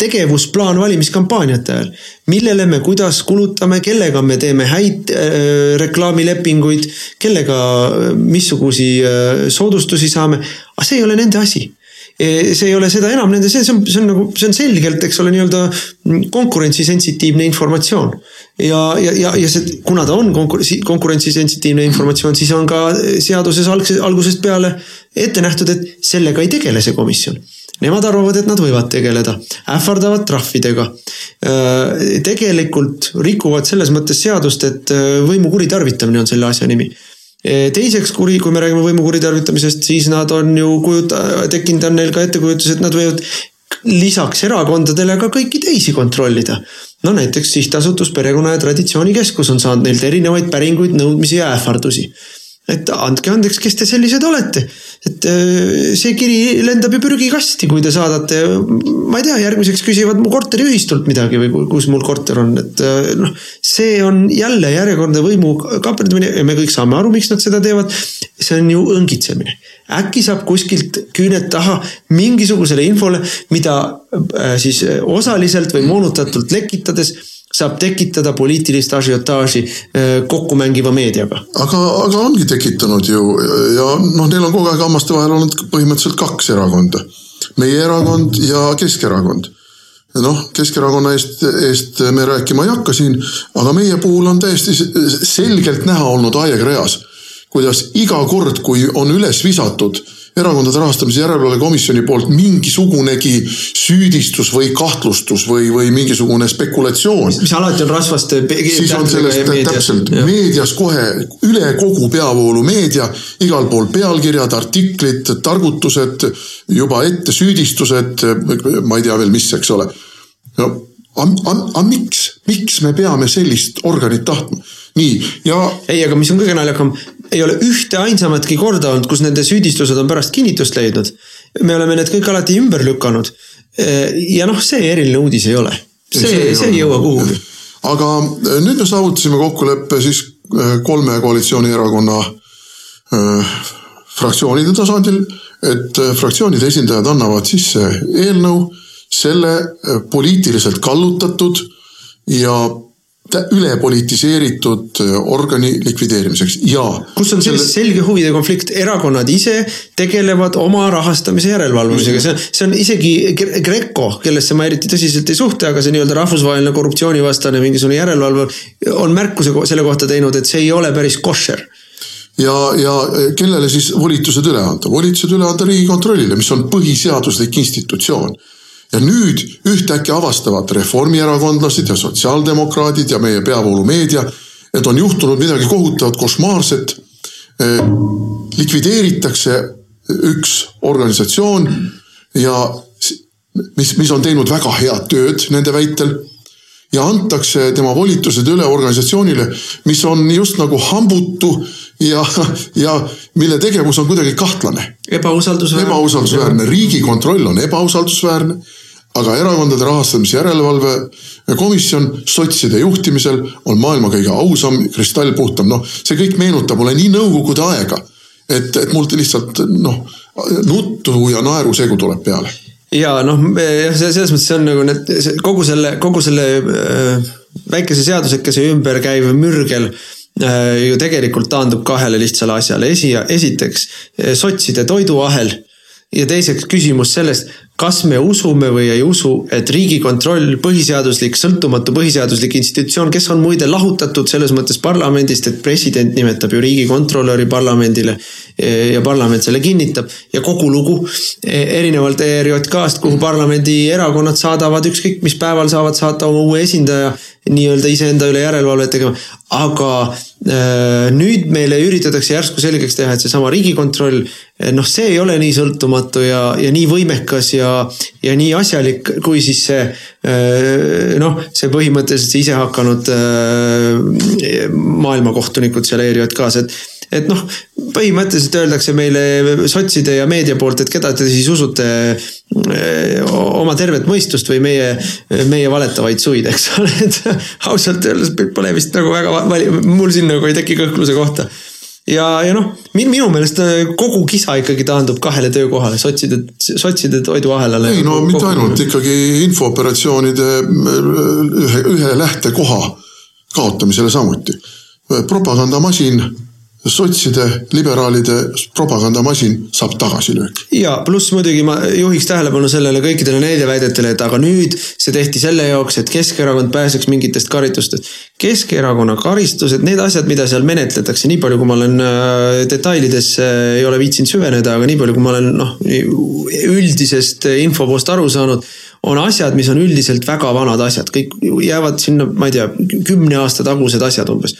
tegevusplaan valimiskampaaniate ajal. millele me, kuidas kulutame, kellega me teeme häid reklaamilepinguid, kellega missugusi soodustusi saame, aga see ei ole nende asi see ei ole seda enam nende, see on, see on nagu, see on selgelt, eks ole, nii-öelda konkurentsisensitiivne informatsioon. ja, ja, ja, ja see, kuna ta on konkurentsi, konkurentsisensitiivne informatsioon, siis on ka seaduses algse, algusest peale ette nähtud, et sellega ei tegele see komisjon Nemad arvavad, et nad võivad tegeleda, ähvardavad trahvidega. Äh, tegelikult rikuvad selles mõttes seadust, et äh, võimu kuritarvitamine on selle asja nimi teiseks kuri, kui me räägime võimu kuritarvitamisest, siis nad on ju kujuta-, tekkinud on neil ka ettekujutus, et nad võivad lisaks erakondadele ka kõiki teisi kontrollida. no näiteks sihtasutus Perekonna ja Traditsiooni Keskus on saanud neilt erinevaid päringuid, nõudmisi ja ähvardusi et andke andeks, kes te sellised olete. et äh, see kiri lendab ju prügikasti, kui te saadate, ma ei tea, järgmiseks küsivad mu korteriühistult midagi või kus mul korter on, et äh, noh. see on jälle järjekordne võimu kaaperdamine ja me kõik saame aru, miks nad seda teevad. see on ju õngitsemine. äkki saab kuskilt küüned taha mingisugusele infole, mida äh, siis osaliselt või moonutatult lekitades saab tekitada poliitilist ažiotaaži äh, kokkumängiva meediaga. aga, aga ongi tekitanud ju ja noh, neil on kogu aeg hammaste vahel olnud põhimõtteliselt kaks erakonda. meie erakond ja Keskerakond. noh, Keskerakonna eest, eest me rääkima ei hakka siin, aga meie puhul on täiesti selgelt näha olnud aegreas, kuidas iga kord, kui on üles visatud erakondade rahastamise järelevalve komisjoni poolt mingisugunegi süüdistus või kahtlustus või, või mingisugune spekulatsioon. mis alati on rasvaste. siis on sellest täpselt ja. meedias kohe üle kogu peavoolu meedia, igal pool pealkirjad, artiklid, targutused, juba ette süüdistused, ma ei tea veel, mis, eks ole. no aga miks, miks me peame sellist organit tahtma? nii, ja. ei, aga mis on kõige naljakam, ei ole ühte ainsamatki korda olnud, kus nende süüdistused on pärast kinnitust leidnud. me oleme need kõik alati ümber lükanud. ja noh, see eriline uudis ei ole. see, see ei jõua kuhugi. aga nüüd me saavutasime kokkuleppe siis äh, kolme koalitsioonierakonna äh, fraktsioonide tasandil, et fraktsioonide esindajad annavad sisse eelnõu selle poliitiliselt kallutatud ja üle politiseeritud äh, organi likvideerimiseks. Ja. kus on selle... selge huvide konflikt, erakonnad ise tegelevad oma rahastamise järelevalvamisega, see on, see on isegi Greco, kellesse ma eriti tõsiselt ei suhtle, aga see nii-öelda rahvusvaheline korruptsioonivastane mingisugune järelevalve on märkuse selle kohta teinud, et see ei ole päris koššer ja, ja kellele siis volitused üle anda, volitused üle anda riigikontrollile, mis on põhiseaduslik institutsioon ja nüüd ühtäkki avastavad reformierakondlased ja sotsiaaldemokraadid ja meie peavoolumeedia, et on juhtunud midagi kohutavat, košmaarset. likvideeritakse üks organisatsioon ja mis, mis on teinud väga head tööd nende väitel ja antakse tema volitused üle organisatsioonile, mis on just nagu hambutu ja, ja mille tegevus on kuidagi kahtlane. ebausaldusväärne. ebausaldusväärne, riigikontroll on ebausaldusväärne aga Erakondade Rahastamise Järelevalve Komisjon sotside juhtimisel on maailma kõige ausam, kristallpuhtam, noh, see kõik meenutab mulle nii nõukogude aega. et, et mul lihtsalt noh, nuttu ja naerusegu tuleb peale. ja noh, jah, selles mõttes see on nagu need, kogu selle, kogu selle äh, väikese seadusekese ümber käiv mürgel äh, ju tegelikult taandub kahele lihtsale asjale. esi, esiteks sotside toiduahel ja teiseks küsimus sellest, kas me usume või ei usu, et riigikontroll, põhiseaduslik, sõltumatu põhiseaduslik institutsioon, kes on muide lahutatud selles mõttes parlamendist, et president nimetab ju riigikontrolöri parlamendile ja parlament selle kinnitab ja kogu lugu. erinevalt ERJK-st, kuhu parlamendierakonnad saadavad ükskõik mis päeval saavad saata oma uue esindaja nii-öelda iseenda üle järelevalvet tegema. aga äh, nüüd meile üritatakse järsku selgeks teha, et seesama riigikontroll, noh, see ei ole nii sõltumatu ja, ja nii võimekas ja, ja nii asjalik, kui siis see äh, noh, see põhimõtteliselt see isehakanud äh, maailmakohtunikud seal ERJK-s, et et noh, põhimõtteliselt öeldakse meile sotside ja meedia poolt, et keda te siis usute eh, oma tervet mõistust või meie, meie valetavaid suid, eks ole, et ausalt öeldes pole vist nagu väga mul siin nagu ei teki kõhkluse kohta ja, ja noh, minu meelest eh, kogu kisa ikkagi taandub kahele töökohale, sotside, sotside toiduahelale. ei no mitte ainult, ikkagi infooperatsioonide ühe, ühe lähtekoha kaotamisele samuti. propagandamasin sotside, liberaalide propagandamasin saab tagasilööki. ja pluss muidugi ma juhiks tähelepanu sellele kõikidele neile väidetele, et aga nüüd see tehti selle jaoks, et Keskerakond pääseks mingitest karistustest. Keskerakonna karistused, need asjad, mida seal menetletakse, nii palju, kui ma olen äh, detailidesse ei ole viitsinud süveneda, aga nii palju, kui ma olen noh, üldisest infovoost aru saanud on asjad, mis on üldiselt väga vanad asjad, kõik jäävad sinna, ma ei tea, kümne aasta tagused asjad umbes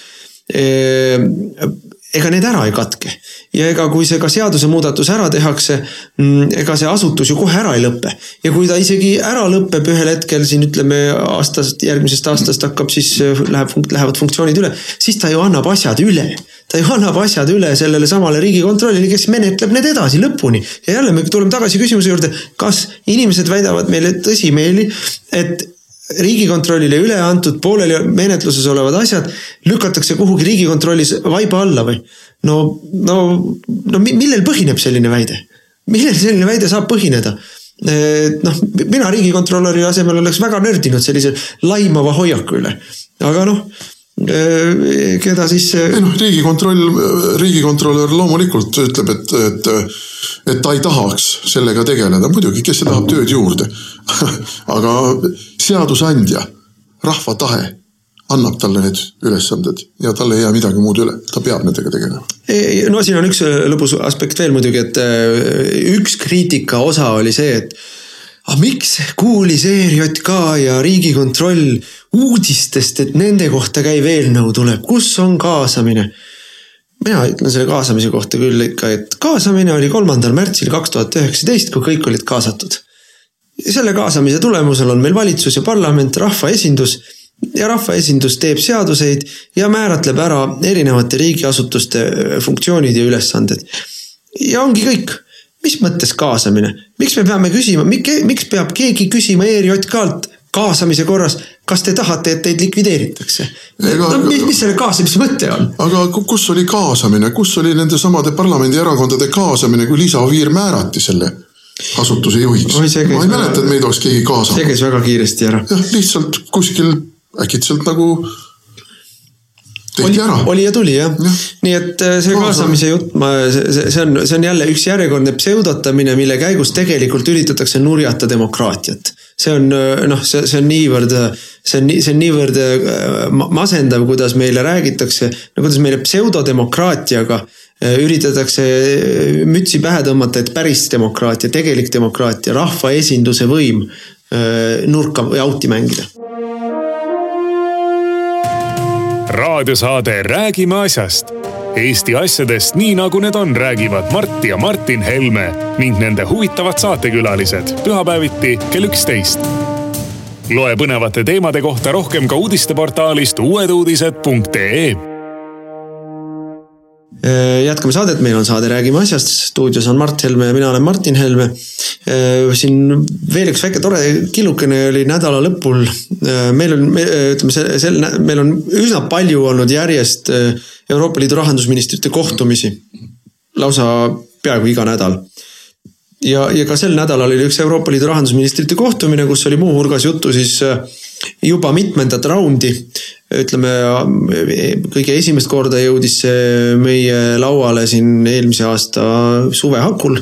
ega need ära ei katke. ja ega kui see ka seadusemuudatus ära tehakse, mm, ega see asutus ju kohe ära ei lõpe. ja kui ta isegi ära lõpeb ühel hetkel siin ütleme aastast, järgmisest aastast hakkab siis, äh, läheb, lähevad funktsioonid üle, siis ta ju annab asjad üle ta ju annab asjad üle sellele samale riigikontrollile, kes menetleb need edasi lõpuni. ja jälle me tuleme tagasi küsimuse juurde, kas inimesed väidavad meile tõsimeeli, et riigikontrollile üle antud pooleli menetluses olevad asjad lükatakse kuhugi riigikontrollis vaiba alla või? no, no, no millel põhineb selline väide? millel selline väide saab põhineda? et noh, mina riigikontrolöri asemel oleks väga nördinud sellise laimava hoiaku üle, aga noh keda siis. ei noh, riigikontroll, riigikontrolör loomulikult ütleb, et, et, et ta ei tahaks sellega tegeleda, muidugi, kes see tahab tööd juurde aga seadusandja, rahva tahe annab talle need ülesanded ja tal ei jää midagi muud üle, ta peab nendega tegelema. no siin on üks äh, lõbus aspekt veel muidugi, et äh, üks kriitika osa oli see, et aga miks kuulis ERJK ja Riigikontroll uudistest, et nende kohta käiv eelnõu tuleb, kus on kaasamine? mina ütlen selle kaasamise kohta küll ikka, et kaasamine oli kolmandal märtsil kaks tuhat üheksateist, kui kõik olid kaasatud selle kaasamise tulemusel on meil valitsus ja parlament, rahvaesindus ja rahvaesindus teeb seaduseid ja määratleb ära erinevate riigiasutuste äh, funktsioonid ja ülesanded. ja ongi kõik. mis mõttes kaasamine, miks me peame küsima, miks peab keegi küsima ERJK-lt kaasamise korras, kas te tahate, et teid likvideeritakse? no mis, mis selle kaasamise mõte on? aga kus oli kaasamine, kus oli nende samade parlamendierakondade kaasamine, kui Liisa Oviir määrati selle asutuse juhiks. ma ei mäleta, et meid oleks keegi kaasanud. see käis väga kiiresti ära. jah, lihtsalt kuskil äkitselt nagu ära. oli ja tuli jah ja.. nii et äh, see kaasamise jutt, ma, see, see on, see on jälle üks järjekordne pseudotamine, mille käigus tegelikult üritatakse nurjata demokraatiat. see on äh, noh, see, see on niivõrd, see on see on niivõrd äh, masendav, kuidas meile räägitakse, no kuidas meile pseudodemokraatiaga Äh, üritatakse äh, mütsi pähe tõmmata, et päris demokraatia, tegelik demokraatia, rahvaesinduse võim nurka või out'i mängida. raadiosaade Räägime asjast. Eesti asjadest nii nagu need on, räägivad Mart ja Martin Helme ning nende huvitavad saatekülalised pühapäeviti kell üksteist. loe põnevate teemade kohta rohkem ka uudisteportaalist uueduudised.ee Äh, jätkame saadet, meil on saade Räägime asjast, stuudios on Mart Helme ja mina olen Martin Helme. Äh, siin veel üks väike tore killukene oli nädala lõpul. Äh, meil on, ütleme sel, sel, meil on üsna palju olnud järjest Euroopa Liidu rahandusministrite kohtumisi. lausa peaaegu iga nädal. ja, ja ka sel nädalal oli üks Euroopa Liidu rahandusministrite kohtumine, kus oli muuhulgas juttu siis juba mitmendat raundi ütleme, kõige esimest korda jõudis see meie lauale siin eelmise aasta suve hakul.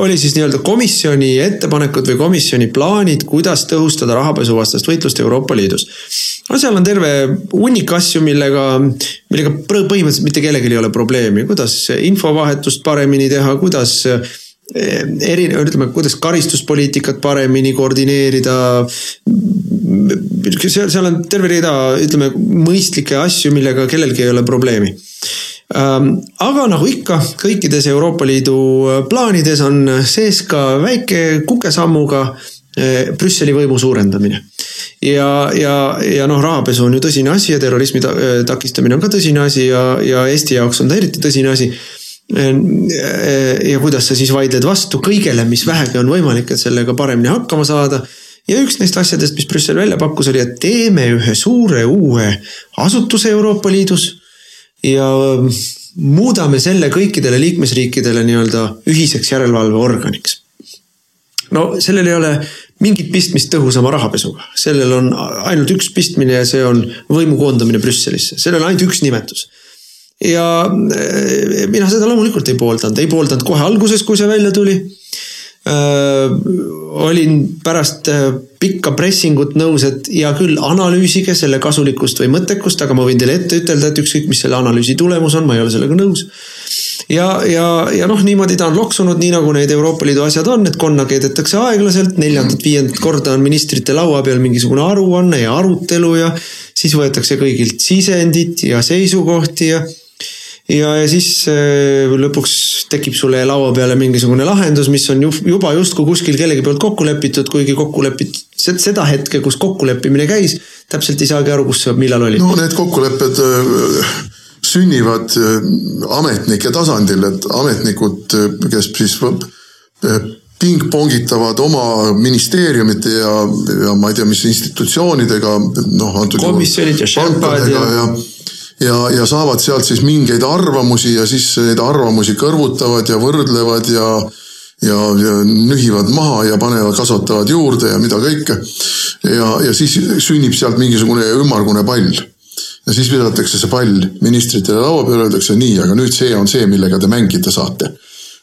oli siis nii-öelda komisjoni ettepanekud või komisjoni plaanid, kuidas tõhustada rahapesuvastast võitlust Euroopa Liidus. no seal on terve hunnik asju, millega, millega põhimõtteliselt mitte kellelgi ei ole probleemi, kuidas infovahetust paremini teha, kuidas erinev, ütleme, kuidas karistuspoliitikat paremini koordineerida seal, seal on terve rida, ütleme, mõistlikke asju, millega kellelgi ei ole probleemi. Ähm, aga nagu ikka, kõikides Euroopa Liidu äh, plaanides on sees ka väike kukesammuga äh, Brüsseli võimu suurendamine. ja, ja, ja noh, rahapesu on ju tõsine asi ja terrorismi äh, takistamine on ka tõsine asi ja, ja Eesti jaoks on ta eriti tõsine asi ja kuidas sa siis vaidled vastu kõigele, mis vähegi on võimalik, et sellega paremini hakkama saada. Ja üks neist asjadest, mis Brüssel välja pakkus, oli, et teeme ühe suure uue asutuse Euroopa Liidus ja muudame selle kõikidele liikmesriikidele nii-öelda ühiseks järelevalveorganiks. no sellel ei ole mingit pistmist tõhusama rahapesuga, sellel on ainult üks pistmine ja see on võimu koondamine Brüsselisse, sellel on ainult üks nimetus ja eh, mina seda loomulikult ei pooldanud, ei pooldanud kohe alguses, kui see välja tuli. Äh, olin pärast äh, pikka pressingut nõus, et hea küll, analüüsige selle kasulikkust või mõttekust, aga ma võin teile ette ütelda, et ükskõik, mis selle analüüsi tulemus on, ma ei ole sellega nõus. ja, ja, ja noh, niimoodi ta on loksunud, nii nagu need Euroopa Liidu asjad on, et konna keedetakse aeglaselt, neljandat-viiendat korda on ministrite laua peal mingisugune aruanne ja arutelu ja siis võetakse kõigilt sisendit ja seisukohti ja ja, ja siis äh, lõpuks tekib sulle laua peale mingisugune lahendus, mis on juba justkui kuskil kellegi poolt kokku lepitud, kuigi kokku lepitud seda hetke, kus kokkuleppimine käis, täpselt ei saagi aru, kus see millal oli. no need kokkulepped äh, sünnivad äh, ametnike tasandil, et ametnikud, kes siis pingpongitavad oma ministeeriumite ja, ja ma ei tea, mis institutsioonidega, noh. komisjonid ja Sherpad ja, ja ja, ja saavad sealt siis mingeid arvamusi ja siis neid arvamusi kõrvutavad ja võrdlevad ja ja, ja nühivad maha ja panevad, kasvatavad juurde ja mida kõike. ja, ja siis sünnib sealt mingisugune ümmargune pall. ja siis visatakse see pall ministritele laua peale, öeldakse nii, aga nüüd see on see, millega te mängida saate.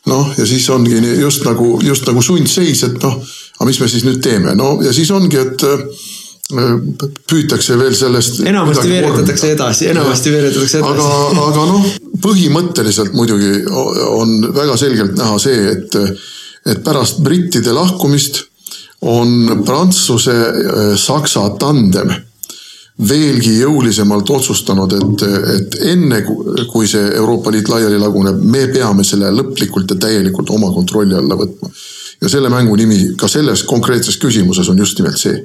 noh, ja siis ongi just nagu, just nagu sundseis, et noh, aga mis me siis nüüd teeme, no ja siis ongi, et püütakse veel sellest. enamasti veeretatakse edasi, enamasti veeretatakse edasi. aga, aga noh, põhimõtteliselt muidugi on väga selgelt näha see, et, et pärast brittide lahkumist on Prantsuse-Saksa äh, tandem veelgi jõulisemalt otsustanud, et, et enne kui see Euroopa Liit laiali laguneb, me peame selle lõplikult ja täielikult oma kontrolli alla võtma. ja selle mängu nimi ka selles konkreetses küsimuses on just nimelt see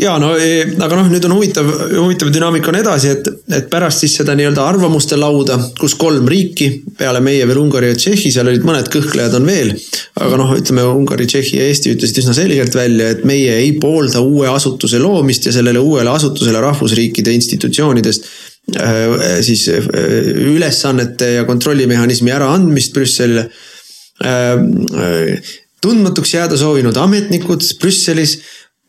ja no e, aga noh, nüüd on huvitav, huvitav dünaamika on edasi, et, et pärast siis seda nii-öelda arvamuste lauda, kus kolm riiki peale meie veel Ungari ja Tšehhi, seal olid mõned kõhklejad on veel. aga noh, ütleme Ungari, Tšehhi ja Eesti ütlesid üsna selgelt välja, et meie ei poolda uue asutuse loomist ja sellele uuele asutusele rahvusriikide institutsioonidest äh, siis äh, ülesannete ja kontrollimehhanismi äraandmist Brüsselile äh, tundmatuks jääda soovinud ametnikud Brüsselis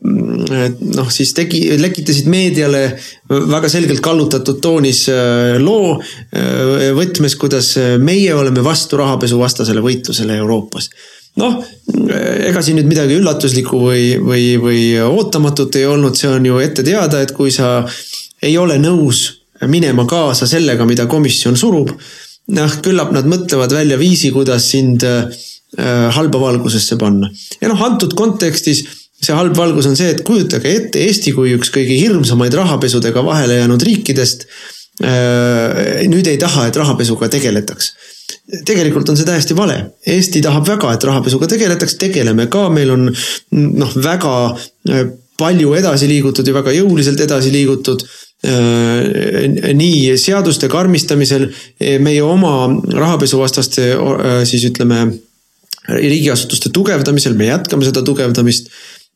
noh, siis tegi, lekitasid meediale väga selgelt kallutatud toonis äh, loo äh, võtmes, kuidas meie oleme vastu rahapesuvastasele võitlusele Euroopas. noh, ega siin nüüd midagi üllatuslikku või, või, või ootamatut ei olnud, see on ju ette teada, et kui sa ei ole nõus minema kaasa sellega, mida komisjon surub, noh, küllap nad mõtlevad välja viisi, kuidas sind äh, halba valgusesse panna. ja noh, antud kontekstis see halb valgus on see, et kujutage ette Eesti kui üks kõige hirmsamaid rahapesudega vahele jäänud riikidest. nüüd ei taha, et rahapesuga tegeletaks tegelikult on see täiesti vale. Eesti tahab väga, et rahapesuga tegeletaks, tegeleme ka, meil on noh, väga palju edasi liigutud ja väga jõuliselt edasi liigutud nii seaduste karmistamisel, meie oma rahapesuvastaste siis ütleme riigiasutuste tugevdamisel, me jätkame seda tugevdamist.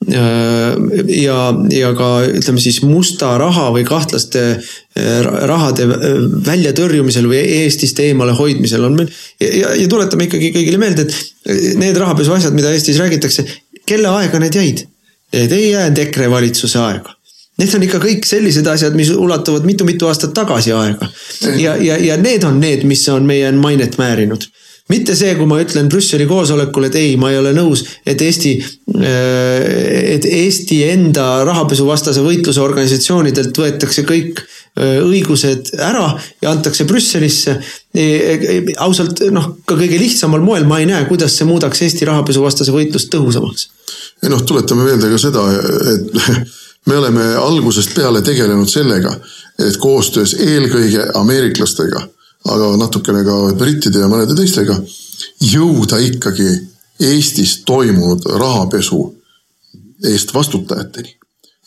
Ja, ja ka ütleme siis musta raha või kahtlaste rahade väljatõrjumisel või Eestist eemale hoidmisel on meil. ja, ja tuletame ikkagi kõigile meelde, et need rahapesu asjad, mida Eestis räägitakse, kelle aega need jäid? Need ei jäänud EKRE valitsuse aega Need on ikka kõik sellised asjad, mis ulatuvad mitu-mitu aastat tagasi aega. ja, ja, ja need on need, mis on meie mainet määrinud mitte see, kui ma ütlen Brüsseli koosolekul, et ei, ma ei ole nõus, et Eesti, äh, et Eesti enda rahapesuvastase võitluse organisatsioonidelt võetakse kõik äh, õigused ära ja antakse Brüsselisse. E, e, ausalt noh, ka kõige lihtsamal moel ma ei näe, kuidas see muudaks Eesti rahapesuvastase võitlust tõhusamaks. ei noh, tuletame meelde ka seda, et me oleme algusest peale tegelenud sellega, et koostöös eelkõige ameeriklastega aga natukene ka brittide ja mõnede teistega, jõuda ikkagi Eestis toimunud rahapesu eest vastutajateni.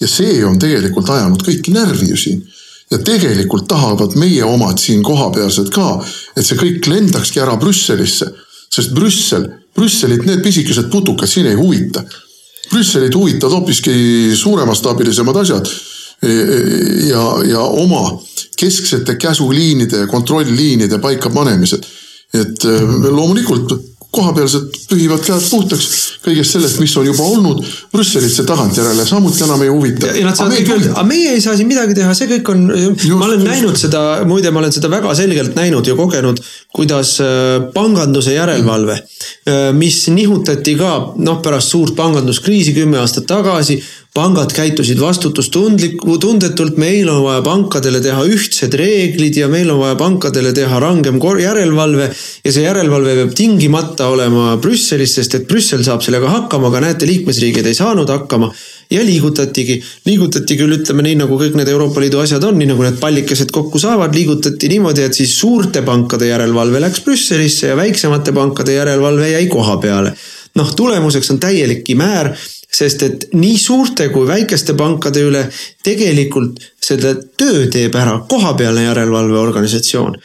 ja see on tegelikult ajanud kõiki närvi ju siin. ja tegelikult tahavad meie omad siin kohapealsed ka, et see kõik lendakski ära Brüsselisse. sest Brüssel, Brüsselit need pisikesed putukad siin ei huvita. Brüsselit huvitavad hoopiski suuremastaabilisemad asjad ja, ja oma kesksete käsuliinide ja kontrollliinide paikapanemised. et äh, loomulikult kohapealsed pühivad käed puhtaks kõigest sellest, mis on juba olnud. Brüsselit see tagantjärele samuti enam ei huvita. aga meie ei saa siin midagi teha, see kõik on, ma olen just. näinud seda, muide, ma olen seda väga selgelt näinud ja kogenud, kuidas äh, panganduse järelevalve, äh, mis nihutati ka noh, pärast suurt panganduskriisi kümme aastat tagasi pangad käitusid vastutustundliku, tundetult, meil on vaja pankadele teha ühtsed reeglid ja meil on vaja pankadele teha rangem järelevalve. ja see järelevalve peab tingimata olema Brüsselis, sest et Brüssel saab sellega hakkama, aga näete, liikmesriigid ei saanud hakkama. ja liigutatigi, liigutati küll, ütleme nii nagu kõik need Euroopa Liidu asjad on, nii nagu need pallikesed kokku saavad, liigutati niimoodi, et siis suurte pankade järelevalve läks Brüsselisse ja väiksemate pankade järelevalve jäi koha peale. Noh, tulemuseks on täielik kimäär sest et nii suurte kui väikeste pankade üle tegelikult seda töö teeb ära kohapealne järelevalveorganisatsioon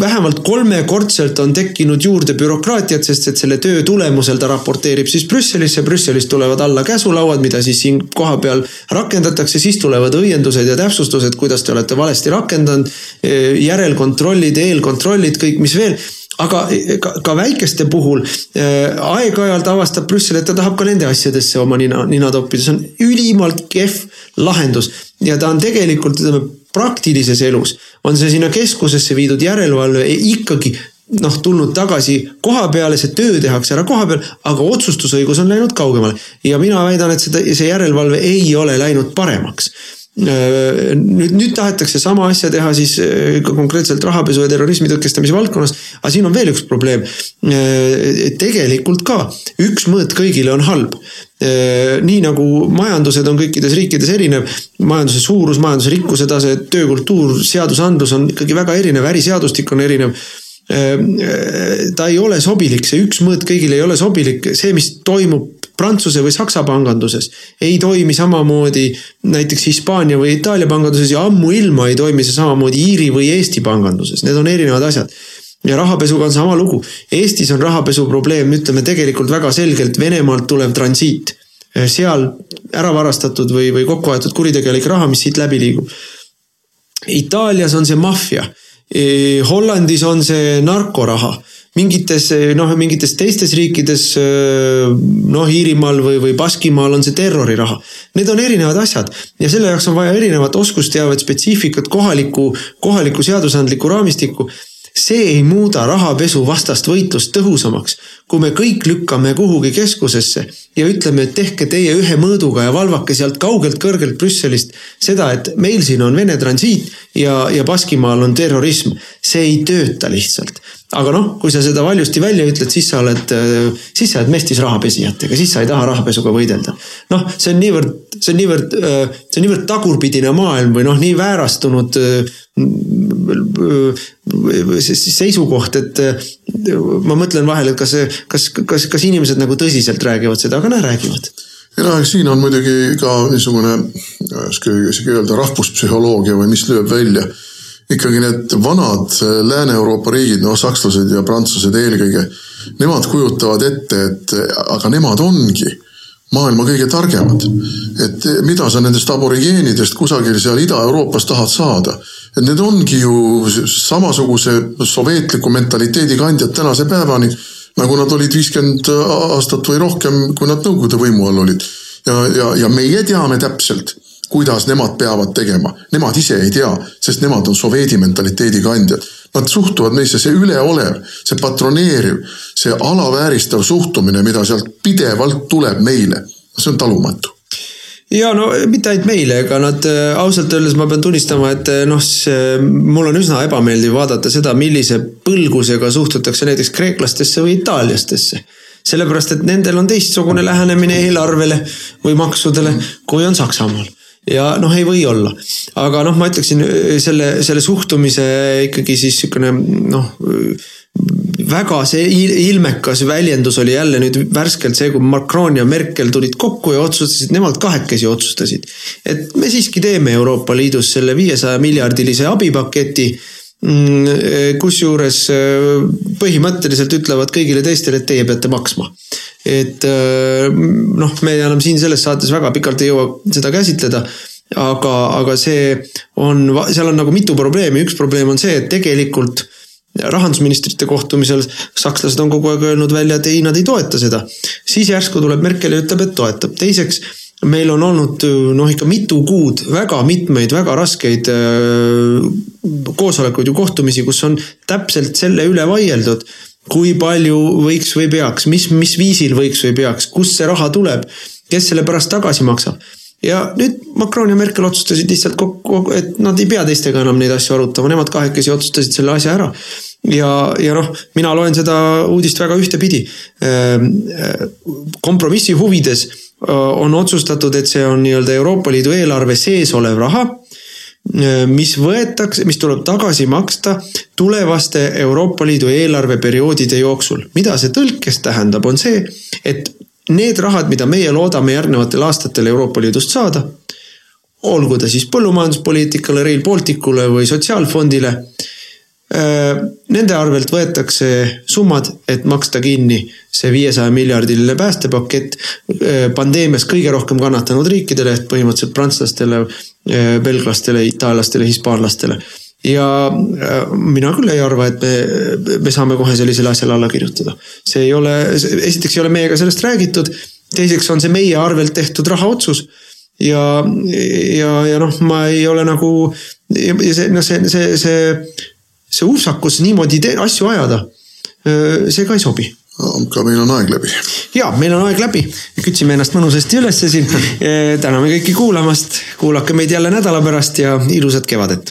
vähemalt kolmekordselt on tekkinud juurde bürokraatiat, sest et selle töö tulemusel ta raporteerib siis Brüsselisse, Brüsselist tulevad alla käsulauad, mida siis siin kohapeal rakendatakse, siis tulevad õiendused ja täpsustused, kuidas te olete valesti rakendanud. järelkontrollid, eelkontrollid, kõik, mis veel aga ka, ka väikeste puhul äh, aeg-ajalt avastab Brüssel, et ta tahab ka nende asjadesse oma nina, nina toppida, see on ülimalt kehv lahendus. ja ta on tegelikult, ütleme praktilises elus on see sinna keskusesse viidud järelevalve ikkagi noh, tulnud tagasi koha peale, see töö tehakse ära koha peal, aga otsustusõigus on läinud kaugemale. ja mina väidan, et seda, see järelevalve ei ole läinud paremaks nüüd, nüüd tahetakse sama asja teha siis äh, konkreetselt rahapesu ja terrorismi tõkestamise valdkonnas. aga siin on veel üks probleem. Äh, tegelikult ka üks mõõt kõigile on halb. nii nagu majandused on kõikides riikides erinev, majanduse suurus, majanduse rikkuse tase, töökultuur, seadusandlus on ikkagi väga erinev, äriseadustik on erinev ta ei ole sobilik, see üks mõõt kõigile ei ole sobilik, see, mis toimub Prantsuse või Saksa panganduses ei toimi samamoodi näiteks Hispaania või Itaalia panganduses ja ammuilma ei toimi see samamoodi Iiri või Eesti panganduses, need on erinevad asjad ja rahapesuga on sama lugu. Eestis on rahapesu probleem, ütleme tegelikult väga selgelt Venemaalt tulev transiit. seal ära varastatud või, või kokku aetud kuritegelik raha, mis siit läbi liigub. Itaalias on see maffia. Hollandis on see narkoraha mingites noh, mingites teistes riikides noh, Iirimaal või, või Baskimaal on see terroriraha. Need on erinevad asjad ja selle jaoks on vaja erinevat oskusteavet, spetsiifikat, kohalikku, kohalikku seadusandlikku raamistikku see ei muuda rahapesuvastast võitlust tõhusamaks, kui me kõik lükkame kuhugi keskusesse ja ütleme, et tehke teie ühe mõõduga ja valvake sealt kaugelt kõrgelt Brüsselist seda, et meil siin on Vene transiit ja, ja Baskimaal on terrorism. see ei tööta lihtsalt aga noh, kui sa seda valjusti välja ütled, siis sa oled, siis sa oled mestis rahapesijatega, siis sa ei taha rahapesuga võidelda. noh, see on niivõrd, see on niivõrd, see on niivõrd tagurpidine maailm või noh, nii väärastunud seisukoht, et ma mõtlen vahel, et kas, kas, kas, kas inimesed nagu tõsiselt räägivad seda, aga näe, räägivad ja noh, siin on muidugi ka niisugune, oska isegi öelda rahvuspsühholoogia või mis lööb välja ikkagi need vanad äh, Lääne-Euroopa riigid, noh sakslased ja prantslased eelkõige, nemad kujutavad ette, et aga nemad ongi maailma kõige targemad. et mida sa nendest aborigeenidest kusagil seal Ida-Euroopas tahad saada? et need ongi ju samasuguse soveetliku mentaliteedi kandjad tänase päevani, nagu nad olid viiskümmend aastat või rohkem, kui nad Nõukogude võimu all olid. ja, ja, ja meie teame täpselt kuidas nemad peavad tegema. Nemad ise ei tea, sest nemad on soveedi mentaliteedi kandjad. Nad suhtuvad meisse, see üleolev, see patroneeriv, see alavääristav suhtumine, mida sealt pidevalt tuleb meile, see on talumatu ja no mitte ainult meile, ega nad äh, ausalt öeldes ma pean tunnistama, et äh, noh, mul on üsna ebameeldiv vaadata seda, millise põlgusega suhtutakse näiteks kreeklastesse või itaallastesse. Sellepärast, et nendel on teistsugune lähenemine eelarvele või maksudele, kui on Saksamaal. Ja noh, ei või olla, aga noh, ma ütleksin selle, selle suhtumise ikkagi siis sihukene noh väga see ilmekas väljendus oli jälle nüüd värskelt see, kui Macron ja Merkel tulid kokku ja otsustasid, nemad kahekesi otsustasid. et me siiski teeme Euroopa Liidus selle viiesaja miljardilise abipaketi. Mm, kusjuures põhimõtteliselt ütlevad kõigile teistele, et teie peate maksma et äh, noh, me enam siin selles saates väga pikalt ei jõua seda käsitleda aga, aga see on, seal on nagu mitu probleemi, üks probleem on see, et tegelikult rahandusministrite kohtumisel sakslased on kogu aeg öelnud välja, et ei, nad ei toeta seda. siis järsku tuleb Merkel ja ütleb, et toetab. teiseks, meil on olnud noh, ikka mitu kuud väga mitmeid väga raskeid äh, koosolekuid ja kohtumisi, kus on täpselt selle üle vaieldud kui palju võiks või peaks, mis, mis viisil võiks või peaks, kust see raha tuleb, kes selle pärast tagasi maksab. Ja nüüd Macron ja Merkel otsustasid lihtsalt kokku, et nad ei pea teistega enam neid asju arutama, nemad kahekesi otsustasid selle asja ära. ja, ja noh, mina loen seda uudist väga ühtepidi. Ehm, kompromissi huvides on otsustatud, et see on nii-öelda Euroopa Liidu eelarve sees olev raha Äh, mis võetakse, mis tuleb tagasi maksta tulevaste Euroopa Liidu eelarveperioodide jooksul. mida see tõlkes tähendab, on see, et need rahad, mida meie loodame järgnevatel aastatel Euroopa Liidust saada, olgu ta siis põllumajanduspoliitikale, Rail Balticule või sotsiaalfondile. Äh, nende arvelt võetakse summad, et maksta kinni see viiesaja miljardiline päästepakett äh, pandeemias kõige rohkem kannatanud riikidele ehk põhimõtteliselt prantslastele, Eh, belglastele, itaallastele, hispaanlastele. Ja eh, mina küll ei arva, et me, me saame kohe sellisele asjale alla kirjutada. see ei ole, esiteks ei ole meiega sellest räägitud, teiseks on see meie arvelt tehtud rahaotsus ja, ja, ja noh, ma ei ole nagu ja see, noh, see, see, see, see upsakus niimoodi asju ajada, eh, see ka ei sobi aga meil on aeg läbi. ja, meil on aeg läbi, kütsime ennast mõnusasti ülesse siin. täname kõiki kuulamast, kuulake meid jälle nädala pärast ja ilusat kevadet.